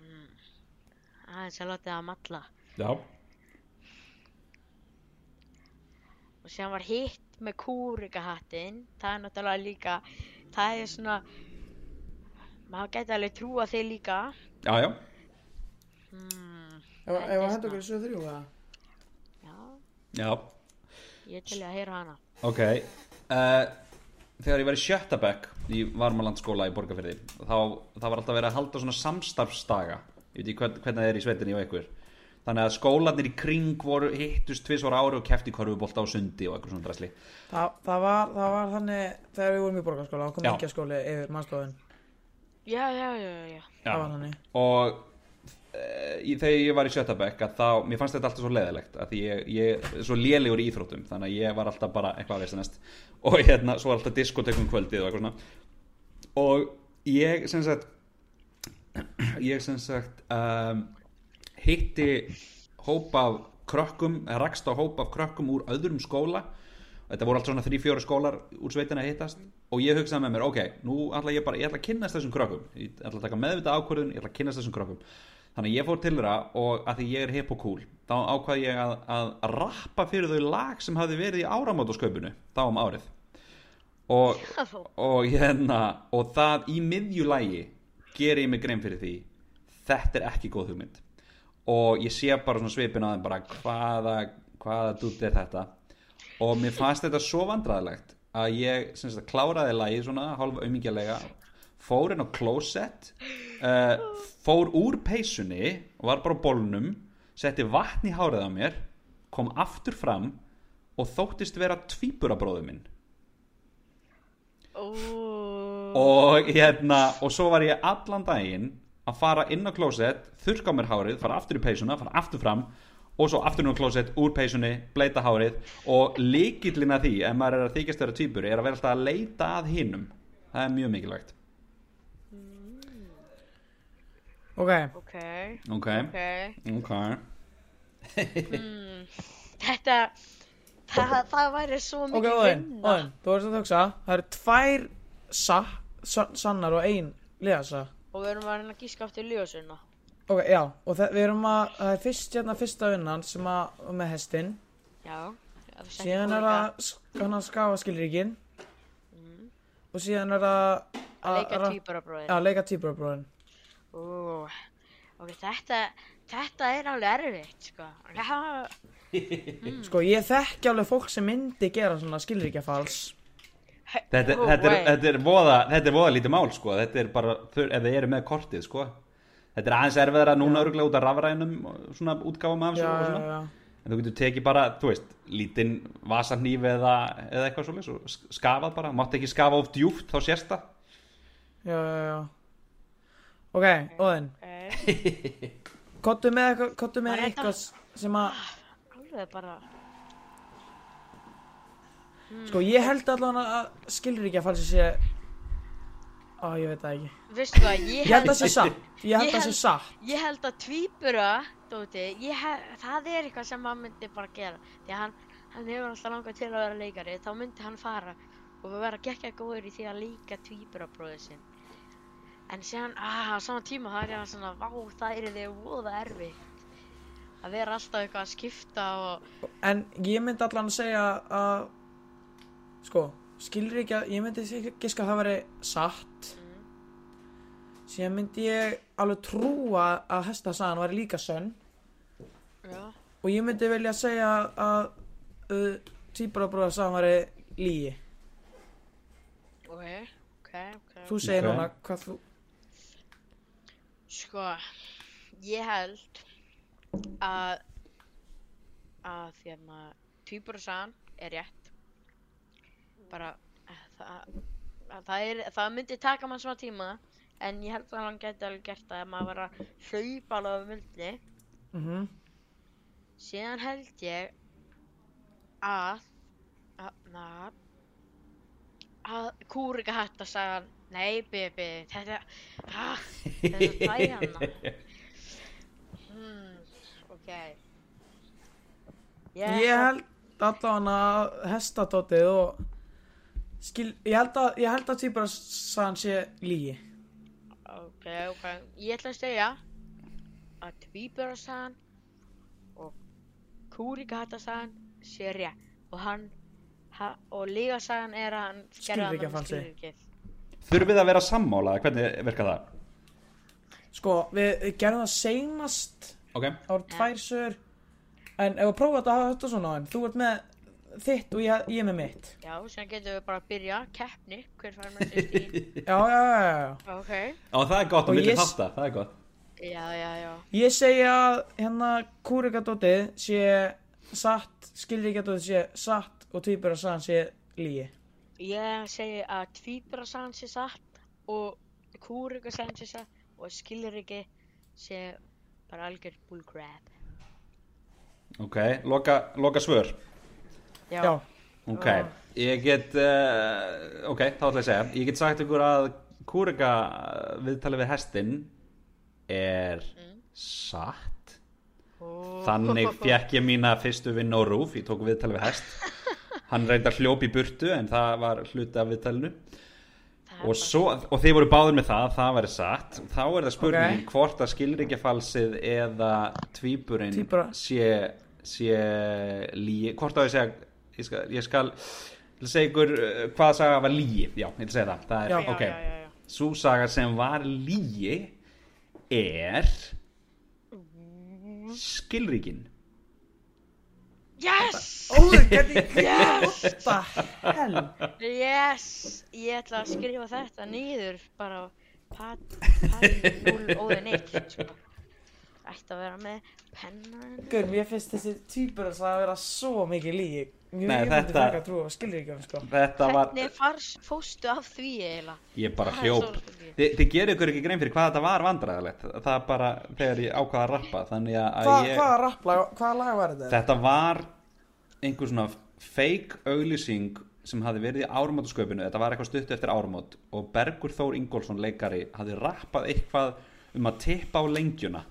Mm. Aðeins að láta það að matla. já, Og síðan var hitt með kúrikahattinn, það er náttúrulega líka, það er svona, maður gæti alveg trúa þig líka. já, já Hmm, Ef að er henda okkur sögur þrjú eða? já, já, ég til að heyra hana. ok uh, þegar ég var í sjötta bekk í Varmalandsskóla í Borgarfyrði þá var alltaf verið að halda svona samstarfsdaga ég veit ekki hvern, hvernig það er í sveitinni og ykkur. Þannig að skólanir í kring voru hittust tvisvar ári og kefti korfubólta á sundi og eitthvað svona dræsli Það, það, var, það var þannig þegar við vorum í borgarskóla og kom Já. ekki að skóli yfir mannstofun Já, já, já, já. Það var þannig. Og e, þegar ég var í að þá, mér fannst þetta alltaf svo leðilegt að því ég, ég er svo lélegur í íþróttum þannig að ég var alltaf bara eitthvað að veist næst. Og hérna, svo var alltaf diskotekum kvöldið og eitthvað svona. Og ég sem sagt ég sem sagt um, hitti hóp af krökkum, rakst á hóp af krökkum úr öðrum skóla. Þetta voru allt svona þrý, fjóru skólar úr sveitina að hittast. Og ég hugsaði með mér, ok, nú ætla ég bara ég ætla að kynnast þessum krökkum, ég ætla að taka meðvita ákvörðun ég ætla að kynnast þessum krökkum. Þannig ég fór til þeirra og að því ég er hip og cool þá ákvaði ég að, að rappa fyrir þau lag sem hafði verið í áramótasköpunu þá um árið. Og, og hérna og það í miðjulægi ger ég mig grein fyrir því þetta er ekki góð hugmynd. Og ég sé bara svona svipin á þeim bara hvaða, hvaða dutt er þetta? Og mér fannst þetta svo vandræðilegt að ég sem sagt kláraði lagi svona hálf aumingjalega fór inn á klósett uh, fór úr peysunni og var bara á bólnum setti vatn í hárið á mér kom aftur fram og þóttist vera tvíburabróðu minn. Ó, og hérna og svo var ég allan daginn að fara inn á klósett þurrka á mér hárið, fara aftur í peysuna fara aftur fram og svo aftur inn á klósett úr peysunni, bleita hárið. Og líkillin að því, ef maður er að þykjast vera tvíburi, er að vera alltaf að leita að hinnum það er mjög mikilvægt. Ok, ok, ok, ok. ok. Mm, þetta, það, það væri svo ok, mikið Óðinn, vinna. Óðinn, þú verður að hugsa. Það eru tvær sa, sa, sannar og ein liðasa Og við erum að reyna að gíska aftur ljósuna. Ok, já, og það, við erum að, það er fyrst hérna fyrsta vinnan sem að, með hestin Já. við setjum Síðan er það, sk- hann að skafa skilríkin Og síðan er það Að leika ra- tvíburabróðir. Já, leika týpurabróðin Ú, ok, þetta, þetta er alveg erfitt, sko. Já, Sko, ég þekki alveg fólk sem myndi gera svona skilríkjafals þetta, Ó, þetta, er, vei. þetta, er voða, þetta er voða lítið mál sko. þetta er bara, ef þið eru með kortið sko. þetta er aðeins erfiðara núna örgulega út af rafrænum og svona útgáfum af Já, þessu og já, svona já En þú getur tekið bara, þú veist, lítinn vasarnýf eða, eða eitthvað svolítið og sk- skafað bara, mátt ekki skafa of djúpt þá sérst það. Já, já, já Ok, Óðinn, kottu með eitthvað, kottu með eitthvað sem að Alveg bara, Sko, ég held allan að skilríkjafalsi sé Á, ég veit það ekki veistu hvað, ég Ég held að sé satt Ég held að sé held- satt Ég held að tvíbura, Dóti, það er eitthvað sem maður myndi bara gera. Því að hann, hann hefur alltaf langað til að vera leikari, þá myndi hann fara og vera geggja góður í því að leika tvíburabróðið sinn. En síðan, ah, á sama tíma það er hann svona, vá, það er þið voða erfitt. Að vera alltaf eitthvað að skipta og, En ég myndi allan að segja að Sko, skilríkja Ég myndi giska að það veri satt. Síðan myndi ég alveg trúa að hestasagan væri líka sönn. Já, Og ég myndi vilja segja að uh, Týparabróðarsagan væri lígi ok, ok, ok. Þú segir núna hvað þú Sko, ég held að að því að tvíburasagan er rétt bara að það, að það, er, það myndi taka mann svona tíma en ég held að hann gæti alveg gert það ef maður var að hlaupa alveg á mulli mm síðan held ég að að, na, að kúrika hætta sagan nei bebi þetta ah, þetta er dæjana hmm, ok. Ég held allan að hestadótið og skil, ég held að, ég held að týparabróðarsagan sé lígi ok, ok. Ég ætla að segja að tvíburasagan og kúrika hætta sagan sé rétt. Og hann ha, og lígasagan er að hann gerði annað með Skilríkjafalsi. skilríkið Þurfið að vera sammála, hvernig virkar það? Sko, við, við gerðum það seinast Ok, Það voru tvær sögur. En ef við prófa þetta að hafa þetta svona en Þú ert með þitt og ég, ég með mitt. Já, sem getum við bara að byrja. Keppni, hver fær með sér stíl Já, já, já, já, já Ok, á það er gott Og að ég- þátta, það er gott. já, já, já. Ég segi að hérna kúrikadótið sé satt Skilríkadótið sé satt Og týpur að sagan sé lígi Ég segi að tvíburasagan sé satt og kúrikasagan sé satt og skilriki sé bara algjör bullcrap. Ok, loka, loka svör. Já, Já, Ok, ég get, uh, ok, þá ætla ég að segja, ég get sagt ykkur að kúrega viðtalið við hestin er Mm. satt. Ó, þannig fekk ég mína fyrstu vinn á rúf ég tók viðtalið við hest. Hann reyndar hljóp í burtu en það var hluti af viðtalinu. Það og, svo, og þið voru báður með það það væri satt. Þá er það spurning Ok. hvort að skilríkjafalsið eða tvíburinn Tvíbura. sé, sé líi hvort að ég segja ég skal, ég skal segja ykkur uh, hvað saga var líi já, ég að segja það, það er, Já. já, ok já, já, já. svo saga sem var líi er skilríkin Yes! Hvernig Yes! Yes! Ég ætla að skrifa þetta niður bara á pad, pad 0 óðin 1 sko. Ætti að vera með penna Gaur, mér finnst þessi týpur að vera svo mikið lígi Mjög Nei, ég myndi þetta- frekar trúa skilur ekki sko þetta var, Hvernig fars, fóstu af því eiginlega? ég bara Það er hljóp svo spurningin. Þi, þið gerir ykkur ekki grein fyrir hvað þetta var vandræðilegt það er bara þegar ég ákvaða að rappa þannig að Hva, ég Hvaða rapplag, hvaða lag var þetta? Þetta var einhver svona fake auglýsing sem hafi verið í áramótasköpunu þetta var eitthvað stutt eftir áramót og Bergur Þór Ingólfsson leikari hafi rappað eitthvað um að tippa á lengjuna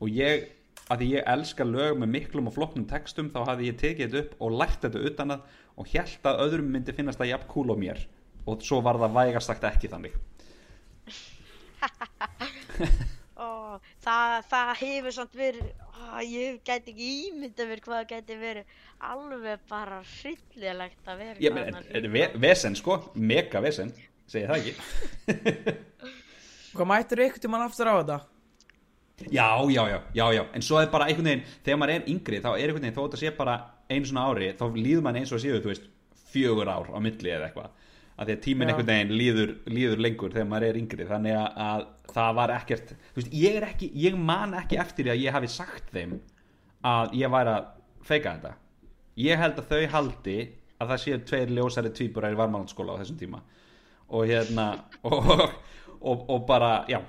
og ég, að því ég elska lög með miklum og floknum textum þá hafi ég tekið þetta upp og lært þetta utan að og held að öðrum myndi finnast það jafn kúl á mér. Og svo var það vægast sagt ekki þannig. Ó, það, það hefur samt verið ó, ég gæti ekki ímynda mér hvað það gæti verið. Alveg bara hryllilegt að vera ég þetta er ve vesen sko. Mega vesen, segi það ekki. Hvað mættur ykkur tímann aftur á þetta? Já, já, já, já, já, en svo er bara einhvern veginn, þegar maður er yngri þá er einhvern veginn, þó að það sé bara einu svona ári þá líður maður eins og að séu, þú veist, fjögur ár á milli eða eitthvað, að því að tíminn einhvern veginn líður, líður lengur þegar maður er yngri, þannig að, að það var ekkert, þú veist, ég er ekki, ég man ekki eftir því að ég hafi sagt þeim að ég væri að feika þetta, ég held að þau haldi að það séu tveir ljósæri tvíburar í varmalandsskóla á þessum tíma. Og hérna, og, og, og bara, já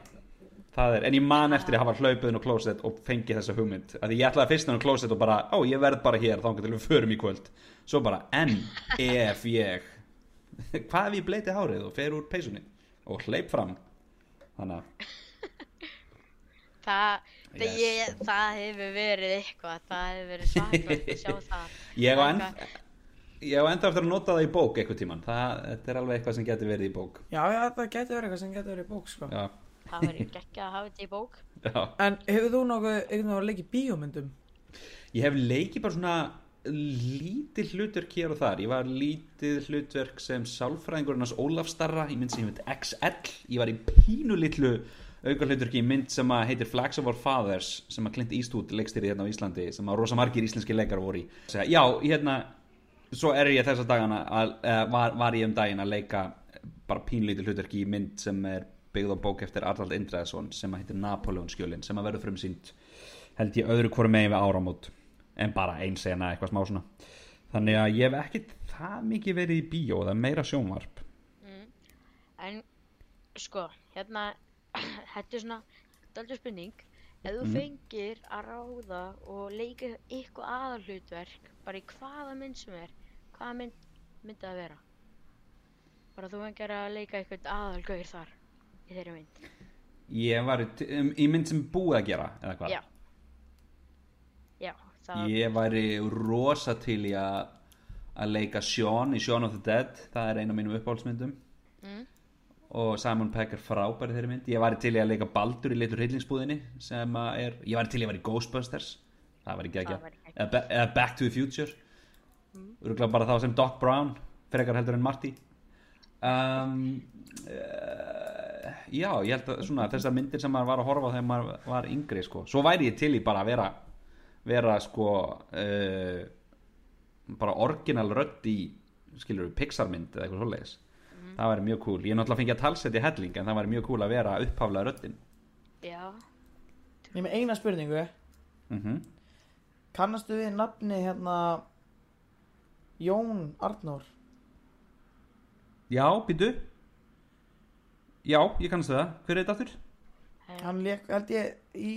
er, en ég man eftir að hafa hlaupið inn á klósett og fengið þessa hugmynd. Að ég ætlaði fyrst inn á klósett og bara ó, ég verð bara hér þá til við förum í kvöld. Svo bara, en ef ég hvað ef ég bleiti hárið og fer úr peysunni? Og hleyp fram. Þannig að það, Yes. það, ég, það hefur verið eitthvað það hefur verið svakalegt að sjá það. Ég á enn ég á enda eftir að nota það í bók eitthvað tíman það, þetta er alveg eitthvað sem getur verið í bók. Já, já, það getur verið eitthvað sem getur verið í bók sko. Já, það verið geggja að hafa þetta í bók. Já. En hefur þú nokkuð einhvern veginn að leika í bíómyndum? Ég hef leikið bara svona lítið hlutverk hér og þar. Ég var lítið hlutverk sem sálfræðingurinn hans Ólaf Starra í mynd sem heit XL Ég var í pínu litlu auka hlutverki í mynd sem að heitir Flags of Our Fathers sem að Clint Eastwood leikstýri hérna á Íslandi sem að rosa margir íslenski leikar voru í. Segja, Já, hérna, svo er ég þessa dagana að, uh, var, var ég um daginn að leika bara pínlítið hlutverki í mynd sem er byggð á bók eftir Arnald Indræðsson sem að heitir Napoleon skjölin sem að verður frum sínt held ég öðru hvoru megin við áramót en bara ein sena eitthvað smá svona. Þannig að ég hef ekkit það mikið verið í bíó það er meira sjónvarp. En sko, hérna þetta er svona, daldur spurning. Ef þú Mhm. fengir að ráða og leika eitthvað aðalhlutverk bara í hvaða mynd sem er hvaða mynd myndi það vera? Bara þú fengir að leika eitthvað aðalgauður þar í þeirri mynd. Ég var um, í mynd sem búið að gera eða hvað? Já. Já, ég væri rosa til í að að leika Sean í Sean of the Dead. Það er eina af mínum uppáhaldsmyndum. Mm. og Simon Pegg er frábæri þeirri mynd. Ég væri til í að leika Baldur í litur hryllingsbúðinni sem að er, ég væri til í að vera í Ghostbusters. Það væri ekki ekki eða, eða Back to the Future. Mm. bara þá sem Doc Brown frekar heldur en Marty. Um, uh, já, ég held að svona þessar myndir sem maður var að horfa þegar maður var yngri sko. svo væri ég til í bara að vera vera sko uh, bara orginal rödd í skilur við Pixar-mynd eða eitthvað svoleiðis. Það væri mjög cool, ég er náttúrulega fengið að talsetja helling en það væri mjög cool að vera upphaflega röddin. Já, Ég með eina spurningu. Mm Kannastu við nafni hérna Jón Arnór? já, býtu já, ég kannast það, hver er þetta aftur? Hann leik, held ég, í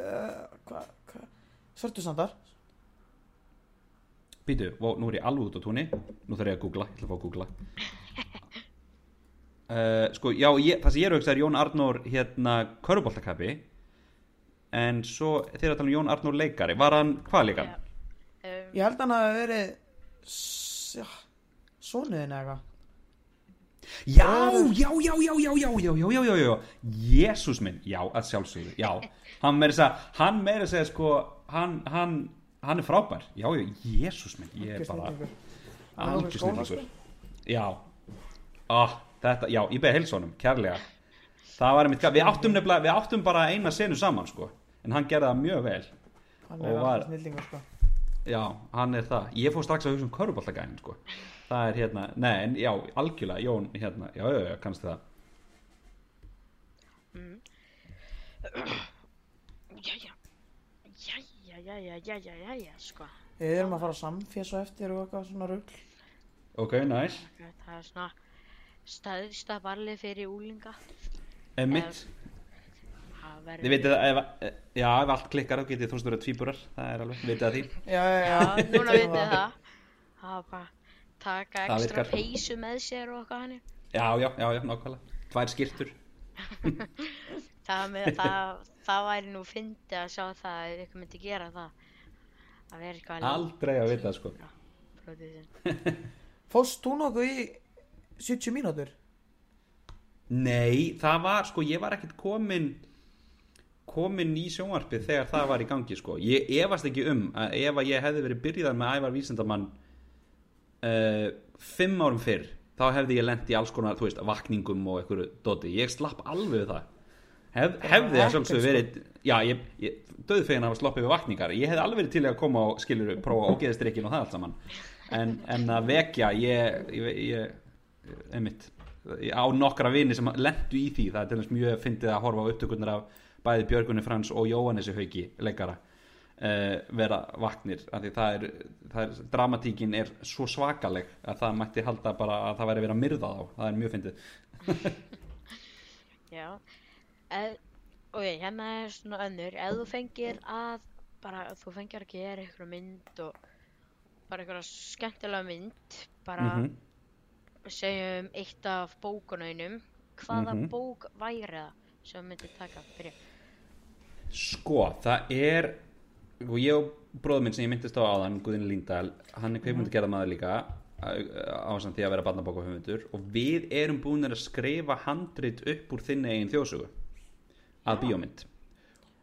uh, Hvað, hva, Svörtusandar Býtu, nú er ég alveg út á túnni. Nú þarf ég að googla, ég ætla að fá að googla. Uh, sko, já, ég, það sem ég er auðvitað er Jón Arnór hérna köruboltakappi en svo þegar að tala um Jón Arnór leikari. Var hann, hvað leikar? um, Ég held hann að verið s- já, Sonuðin eða eitthvað Já, já, já, já, já, já, já, já, já, já, já, Jésús minn, já, að sjálfsögðu, já, hann meira segja, hann meira að segja, sko, hann, hann, hann er frábær, já, já, Jésús minn, ég er bara, algjör snillingur, já, ah, þetta, já, ég beði heilsónum, kærlega, það var einmitt, við áttum nefnilega, við áttum bara eina senu saman, sko, en hann gerði það mjög vel, Hann er alltaf snillingur sko. Já, hann er það, ég fór strax að hugsa um köruballagæðin, sko, það er hérna, nei, en já, algjörlega, Jón, hérna, já, já, já, kannski það, Jæja Jæja, jæja, jæja, jæja, sko. Við erum að fara að samfésa eftir og eitthvað svona rugl. Ok, nice, Það er svona staðista barlið fyrir úlinga emitt, Þið veitir það, ef, já, ef allt klikkar þá getið þú veist verið tvíburar, það er alveg, vitið það því. Já, já, já. Já, núna vitið það. Það er bara taka ekstra peysu með sér og eitthvað hannig Já, já, já, já, nákvæmlega. Tvær skýrtur Það, með, það, það væri nú fyndið að sjá það ef ykkur myndi gera það. Að vera eitthvað Aldrei að vita, sko. Fóst þú nokkuð í 70 mínútur? Nei, það var, sko, ég var ekkert komin komin í sjónvarpið þegar það var í gangi, sko. Ég efast ekki um að ef að ég hefði verið byrjað með ævar vísindamann uh, fimm árum fyrr þá hefði ég lent í alls konar, þú veist, vakningum og einhverju doti, ég slapp alveg það. Hef, hefði það ekkert, sjálfsögðu sko. verið já, ég, ég döðfegin að hafa sloppið við vakningar. Ég hefði alveg verið til að koma og skilur prófa ógeðstrykkin og það allt saman. En, en að vekja, ég, ég, ég einmitt á nokkra vini sem lendu í því það er til dæmis mjög fyndið að horfa á upptökurnar af bæði Björgunni Frans og Jóhannesi Hauki leikara vera vaknir er, er dramatíkin er svo svakaleg að það mætti halda bara að það væri verið að myrða þá. Það er mjög fyndið. Já. Eð, Ok, hérna er svona önnur. Ef þú fengir að bara, þú fengir að gera eitthvað mynd og bara eitthvað skemmtilega mynd bara Mhm. segjum eitt af bókunauðnum hvaða Mhm. bók væri það sem þú myndir taka fyrir? Sko, það er og ég og bróður minn sem ég myndist á áðan Guðin Líndal, hann er kveikmyndu gerða maður líka ásamt því að vera barnabóka höfundur og við erum búin að skrifa handrit upp úr þinni eigin þjóðsögu að bíómynd.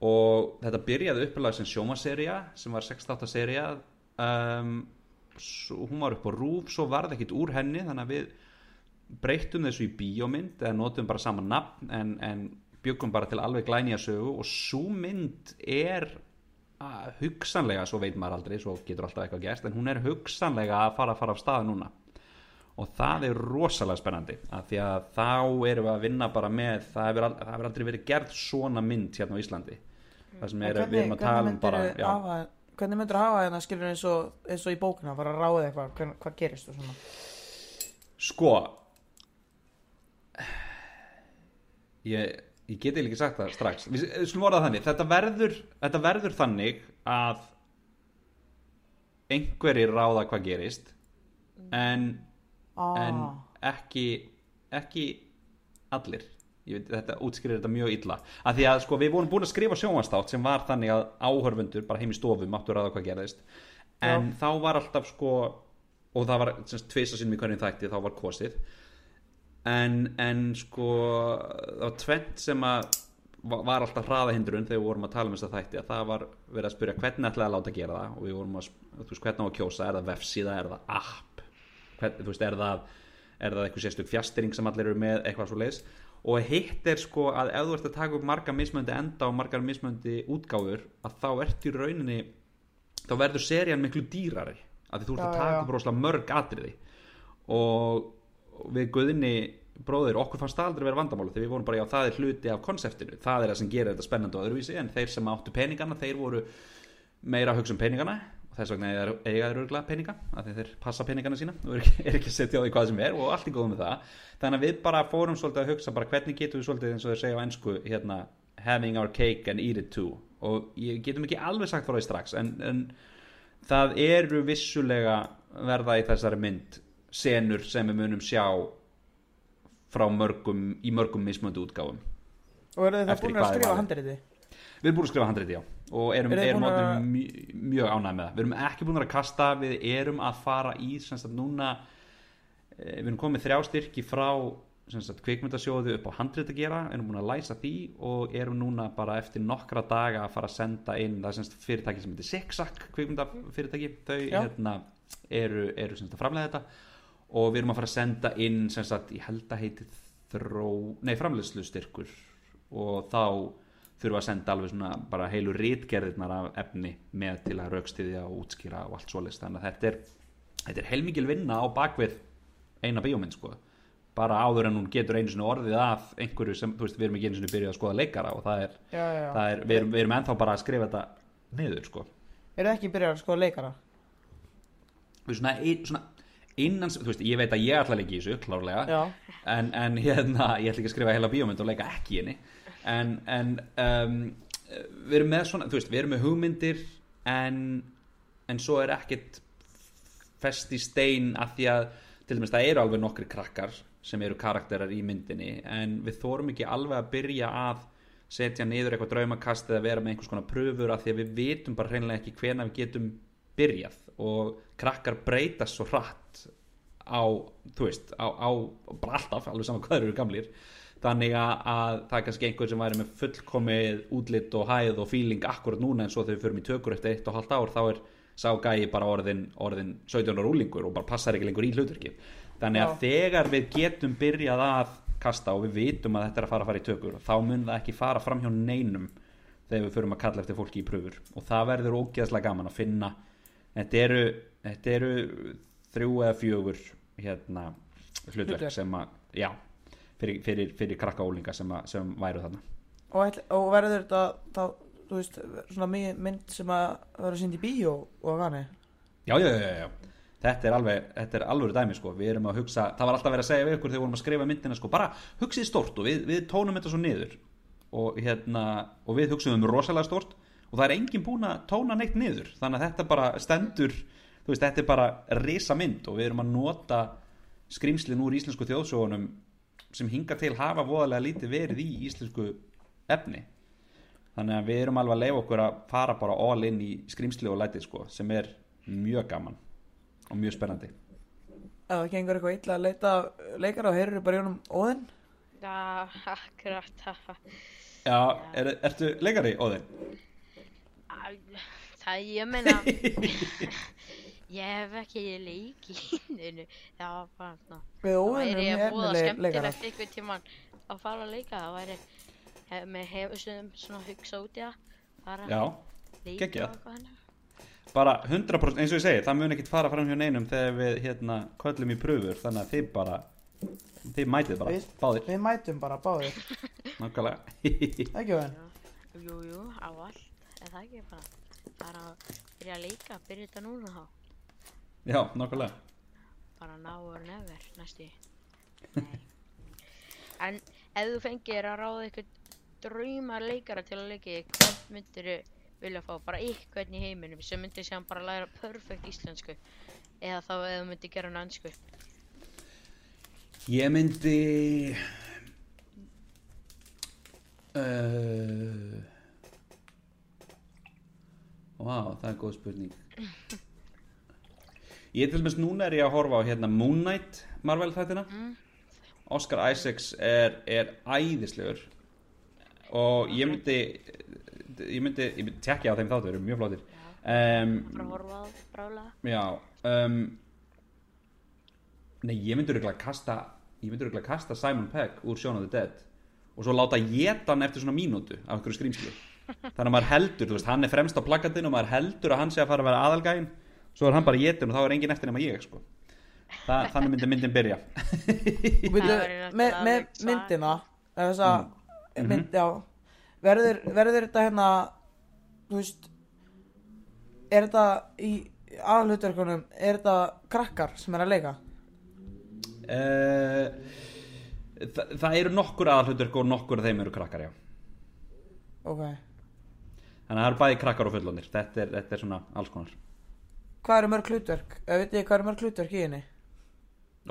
Og þetta byrjaði uppalega sem sjómaserja sem var 6-8 serja um, hún var upp á rúf svo varð ekkit úr henni þannig að við breyttum þessu í bíómynd eða notum bara sama nafn en, en byggum bara til alveg glænýja sögu og svo mynd er hugsanlega, svo veit maður aldrei svo getur alltaf eitthvað gerst, en hún er hugsanlega að fara að fara af stað núna. Og það er rosalega spennandi af því að þá erum við að vinna bara með það hefur, al- það hefur aldrei verið gerð svona mynd hérna á Íslandi. Það sem er, við erum að tala um bara hafa, hvernig myndir hafa hérna skilur eins og, eins og í bókina fara að ráða eitthvað, hvern, hvað gerist og svona? Sko Ég, ég geti ekki sagt það strax. Við við skulum orða það þannig. Þetta verður, þetta verður þannig að einhverjir ráða hvað gerist en, en ah, ekki ekki allir. Veit, þetta útskýrir þetta mjög illa. Að því að sko við vorum búin að skrifa sjónvastátt sem var þannig að áhörfundur bara heim í stofu máttu ráða hvað gerðist. En þá var alltaf sko og það var tvisa sinni í hverjum þætti þá var kosið en, en sko það var tvent sem að va- var alltaf hraðahindrun þegar við vorum að tala um þess að þætti að það var verið að spyrja hvernig ætlaði að láta gera það og við vorum að, þú veist, hvernig á að kjósa er það vefsíða, er það app? Hvern, þú veist, er það er það eitthvað sérstök fjastring sem allir eru með eitthvað svo leis og hitt er sko að ef þú ert að taka upp marga mismöndi enda og margar mismöndi útgáfur að þá ert í rauninni þá verður serían miklu dýrari að þú ert að taka upp rosalega mörg atriði. Og við Guðinni bróðir okkur fannst það aldrei vera vandamála þegar við vorum bara já það er hluti af konseptinu. Það er það sem gerir þetta spennandi og öðruvísi en þeir sem áttu peningana þeir voru meira að hugsa um peningana og þess vegna eiga þeir örgulega peninga því þeir passa peningana sína og er ekki, er ekki að setja á því hvað sem er og allt í góðum með það. Þannig að við bara fórum svolítið að hugsa bara hvernig getum við svolítið eins og þeir segja á ennsku hérna having our cake and eat it too. Og getum ekki alveg sagt frá því strax en, en það eru vissulega verða í þessari mynd senur sem við munum sjá frá mörgum í mörgum mismöndu útgáfum. Og eru þið það búin að er skrifa valið? handriti? Við erum búin að skrifa handriti, já. Og erum, þið erum að- að... mjög, mjög ánægð með það. Við erum ekki búin að kasta, við erum að fara í sem sagt núna eh, við erum komið þrjá styrki frá sem sagt kvikmyndasjóðu upp á handrit að gera. Erum búin að læsa því og erum núna bara eftir nokkra daga að fara að senda inn það er sem sagt fyrirtæki sem heitir Zigzag kvikmyndafyrirtæki, þau hérna, eru, eru sem sagt að framlega þetta og við erum að fara að senda inn sem sagt, ég held að heiti þró, nei framleiðslu styrkur og þá þurfum að senda alveg svona bara heilu rítgerðirnar af efni með til að raukstiðja og útskýra og allt svoleiðis. Þannig að þetta er, þetta er heilmikil vinna á bakvið eina bíómynd sko. Bara áður en hún getur einu sinni orðið af einhverju sem, þú veist, við erum ekki einu sinni byrjuð að skoða leikara og það er, Já, já, það er við, erum, við erum ennþá bara að skrifa þetta niður sko. Eru þið ekki byrjað að skoða leikara? við svona, svona innan, þú veist, ég veit að ég ætla að leika í þessu klárlega. En, en hérna, ég ætla ekki að skrifa heila bíómynd og leika ekki í henni. En, en um, við erum með svona, þú veist, við erum með hugmyndir en, en svo er ekkit fest í stein að því að til dæmis það eru alveg nokkri krakkar sem eru karakterar í myndinni en við þórum ekki alveg að byrja að setja niður eitthvað draumakast eða vera með einhvers konar pröfur af því að við vitum bara hreinlega ekki hvena við getum byrjað og krakkar breytast svo hratt á, þú veist, á, á bara alltaf, alveg saman hvað eru gamlir. Þannig að, að það er kannski einhver sem væri með fullkomið útlit og hæð og feeling akkurat núna en svo þegar við förum í tökur eftir eitt og halvt ár þá er sá gæi bara orðin, orðin 17 ára úlingur og bara passar ekki lengur í hlutverkið. Þannig að Já. þegar við getum byrjað að kasta og við vitum að þetta er að fara að fara í tökur þá mun það ekki fara fram hjá neinum þegar við förum að kalla eftir fólki í pröfur og það verður ógeðslega gaman að finna þetta eru, þetta eru þrjú eða fjögur hérna, hlutverk sem að já, fyrir, fyrir, fyrir krakka ólinga sem, að, sem væru þarna. Og, og verður þetta þá, þú veist, svona mynd sem að verður sýnd í bíó og hana já, já, já, já. Þetta er alveg, þetta er alveg dæmi sko, við erum að hugsa, það var alltaf verið að segja við ykkur þegar við vorum að skrifa myndina sko, bara hugsið stórt og við, við tónum þetta svo niður. Og hérna, og við hugsaðum rosalega stórt og það er enginn búin að tóna neitt niður, þannig að þetta bara stendur, þú veist, þetta er bara risa mynd og við erum að nota skrýmslin úr íslensku þjóðsógunum sem hinga til hafa voðalega lítið verið í íslensku efni þannig að við erum alveg að leifa okkur að fara bara all in í skrýmsli og lætið sko, sem er mjög gaman og mjög spennandi það gengur eitthvað illa að leita leikara og heyrur bara í honum óðinn Já, akkurat. Já, er, ertu leikari, Óðinn? Það ég meina. Ég hef ekki leik í híninu Það var bara svona Við erum voða mjög efnileg leikara. skemmtilegt einhvern tímann að fara að leika. Það væri hef, með hefur svona hugsa út í það fara Já, að leika geggjað. og eitthvað hennar bara 100% eins og ég segi, það mun ekkit fara fram hjá neinum þegar við hérna köllum í pröfur þannig að þið bara þið mætið bara, Við- báðir. Við mætum bara báðir. Nákvæmlega. Ekki óðinn Jú, jú, á allt Er það ekki bara bara að byrja að leika, byrja þetta núna þá. Já, nákvæmlega. Bara now or never næstu en ef þú fengir að ráða eitthvað drauma leikara til að leika í, hvern myndir vilja fá? Bara eitthvað í heiminum sem myndir sem bara læra perfekt íslensku. Eða þá ef þú myndir gera hann ansku Ég myndi uh... Vá, það er góð spurning. Ég til dæmis núna er ég að horfa á hérna Moon Knight Marvel þættina. Oscar Isaacs er, er æðislegur. Og ég myndi ég myndi, ég myndi tekja á þeim þáttu, þeir eru mjög flottir. Um, bara horfa á það brálega Já um, Nei, ég myndi örugglega kasta Ég myndi örugglega kasta Simon Pegg úr the Dead Og svo láta geta hann eftir svona mínútu Af einhverju skrýmsli Þannig að maður heldur, þú veist, hann er fremst á plakatinu Og maður heldur að hann sé að fara að vera aðalgæin Svo er hann bara getin og þá er engin eftir nema ég sko. Þa, Þannig myndi myndin byrja. Það með, svak- myndina eða þessa Mhm. mynd, já. Verður, verður þetta hérna þú veist er þetta í aðalhutverkunum er þetta krakkar sem er að leika? Uh, þa Það eru nokkur aðalhutur Og nokkur af þeim eru krakkar, já. Ok, Þannig að það eru bæði krakkar og fullonir þetta er, þetta er svona alls konar. Hvað eru mörg hlutverk? Veit ég hvað eru mörg hlutverk í henni?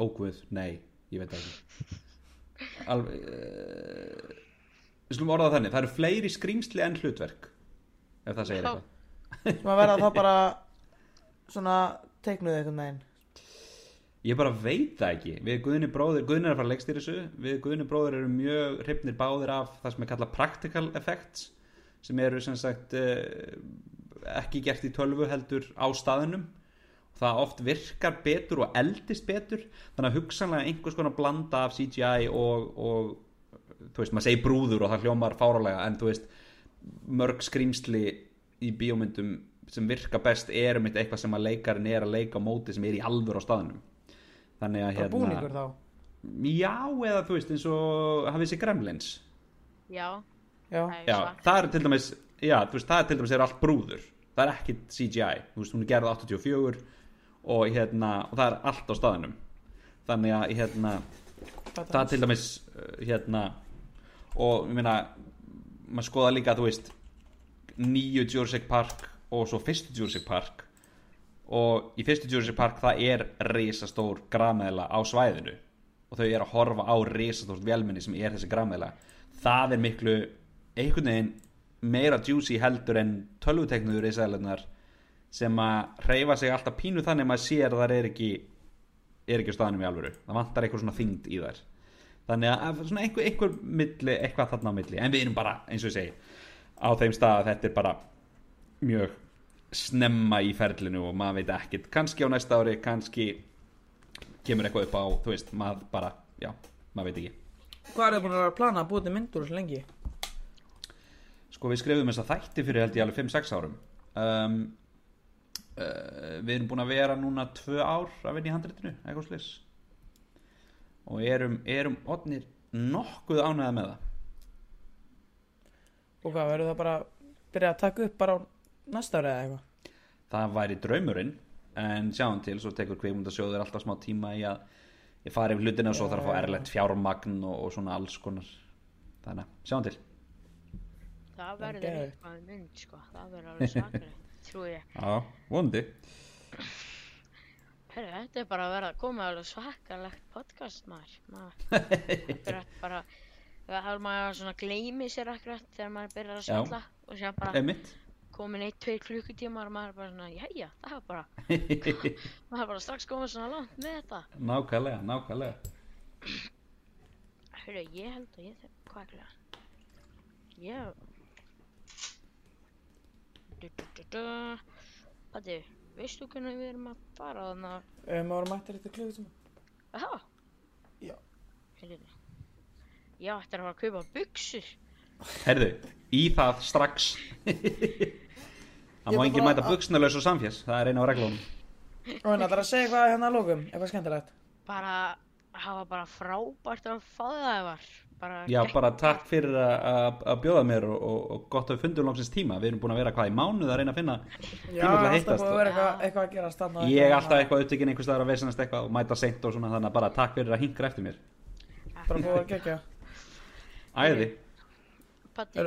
Óguð, nei, ég veit ekki. Alveg uh, við slum orða það þannig, það eru fleiri skrýmsli en hlutverk ef það segir Já. eitthvað sem að verða þá bara svona teiknuð einhvern veginn. Ég bara veit það ekki. Við Guðni bróðir, Guðni er að fara að leggstýra þessu. Við Guðni bróðir eru mjög hrifnir báðir af það sem er kallað practical effects sem eru sem sagt eh, ekki gert í tölvu heldur á staðinum það oft virkar betur og eldist betur þannig að hugsanlega einhvers konar blanda af CGI og, og þú veist, maður segir brúður og það hljómar fáralega en þú veist, mörg skrýmsli í bíómyndum sem virka best er um eitthvað sem að leikarin er að leika á móti sem er í alvör á staðinum þannig að hérna búningur þá? Já eða þú veist eins og hafið sér gremlins. Já, það er já, svart. það er til dæmis já, þú veist, það er til dæmis er allt brúður. Það er ekki CGI, þú veist, hún er gerð 84 og hérna og það er allt á staðinum þannig að hérna það er til dæmis uh, hérna og ég meina maður skoða líka, þú veist nýju Jurassic Park og svo fyrstu Jurassic Park. Og í fyrstu Jurassic Park það er risastór grameðla á svæðinu. Og þau eru að horfa á risastórt velminni sem er þessi grameðla. Það er miklu einhvern veginn meira juicy heldur en tölvuteknuður risaðlunar sem að hreyfa sig alltaf pínu þannig að maður sér að það er ekki er ekki á staðanum í alvöru. Það vantar eitthvað svona þyngd í þær. Þannig að svona einhver, einhver milli, eitthvað þarna á milli. En við erum bara, eins og ég segi á þeim stað að þetta er bara mjög snemma í ferlinu og maður veit ekkert, kannski á næsta ári kannski kemur eitthvað upp á þú veist, maður bara, já maður veit ekki. Hvað er það búin að plana að búið til myndur svo lengi Sko við skrifum þess að þætti fyrir held ég alveg 5-6 árum. Um, uh, Við erum búin að vera núna 2 ár að vinna í handritinu eitthvað slis og erum, erum odnir nokkuð ánæða með það. Og hvað verður það bara byrja að taka upp bara á næsta ári eða eitthvað? Það væri draumurinn en sjáum til, svo tekur kveikmyndasjóður alltaf smá tíma í að ég fari yfir hlutina og svo þarf að fá erlegt fjármagn og, og svona alls konar. Þannig, sjáum til Það verður eitthvað mynd, sko. Það verður alveg svakalegt, trúi ég. Já, vondi Herru, þetta er bara að vera að koma alveg svakalegt podcast, maður. maður þetta er bara, það er maður svona gleymi sér akkurat þegar maður byrjar að Já. spjalla og sér bara Einmitt komin eitt, tveir klukkutímar og maður er bara svona, jæja, það er bara, maður er bara strax komið svona langt með þetta. Nákvæmlega, nákvæmlega Herru, ég held að ég er klukkan? Ég... Du, du, du. Patti, veistu hvernig við erum að fara þarna? um, ára mættir þetta klukkutíma Aha. Já. Heyrðu. Ég ætti að fara að kaupa buksur. Herðu, í það strax Það má enginn mæta buksnalaus og samfés Það er eina á reglunum og hérna ætlar að segja eitthvað hérna að lókum eitthvað skemmtilegt Bara, það var bara frábært að fá það það var. Bara Já, bara takk fyrir að- að að bjóða mér og, og, og gott að við fundum langsins tíma. Við erum búin að vera hvað í mánuð að reyna að finna já, tíma til að alltaf hittast búið að vera eitthvað, eitthvað að gera stanna Ég er alltaf eitthvað upptökin einhvers staðar að vesenast eitthvað og mæta seint og svona þannig að bara takk fyrir að hinkra eftir mér. Bara búið að gegja. Æði, Patti,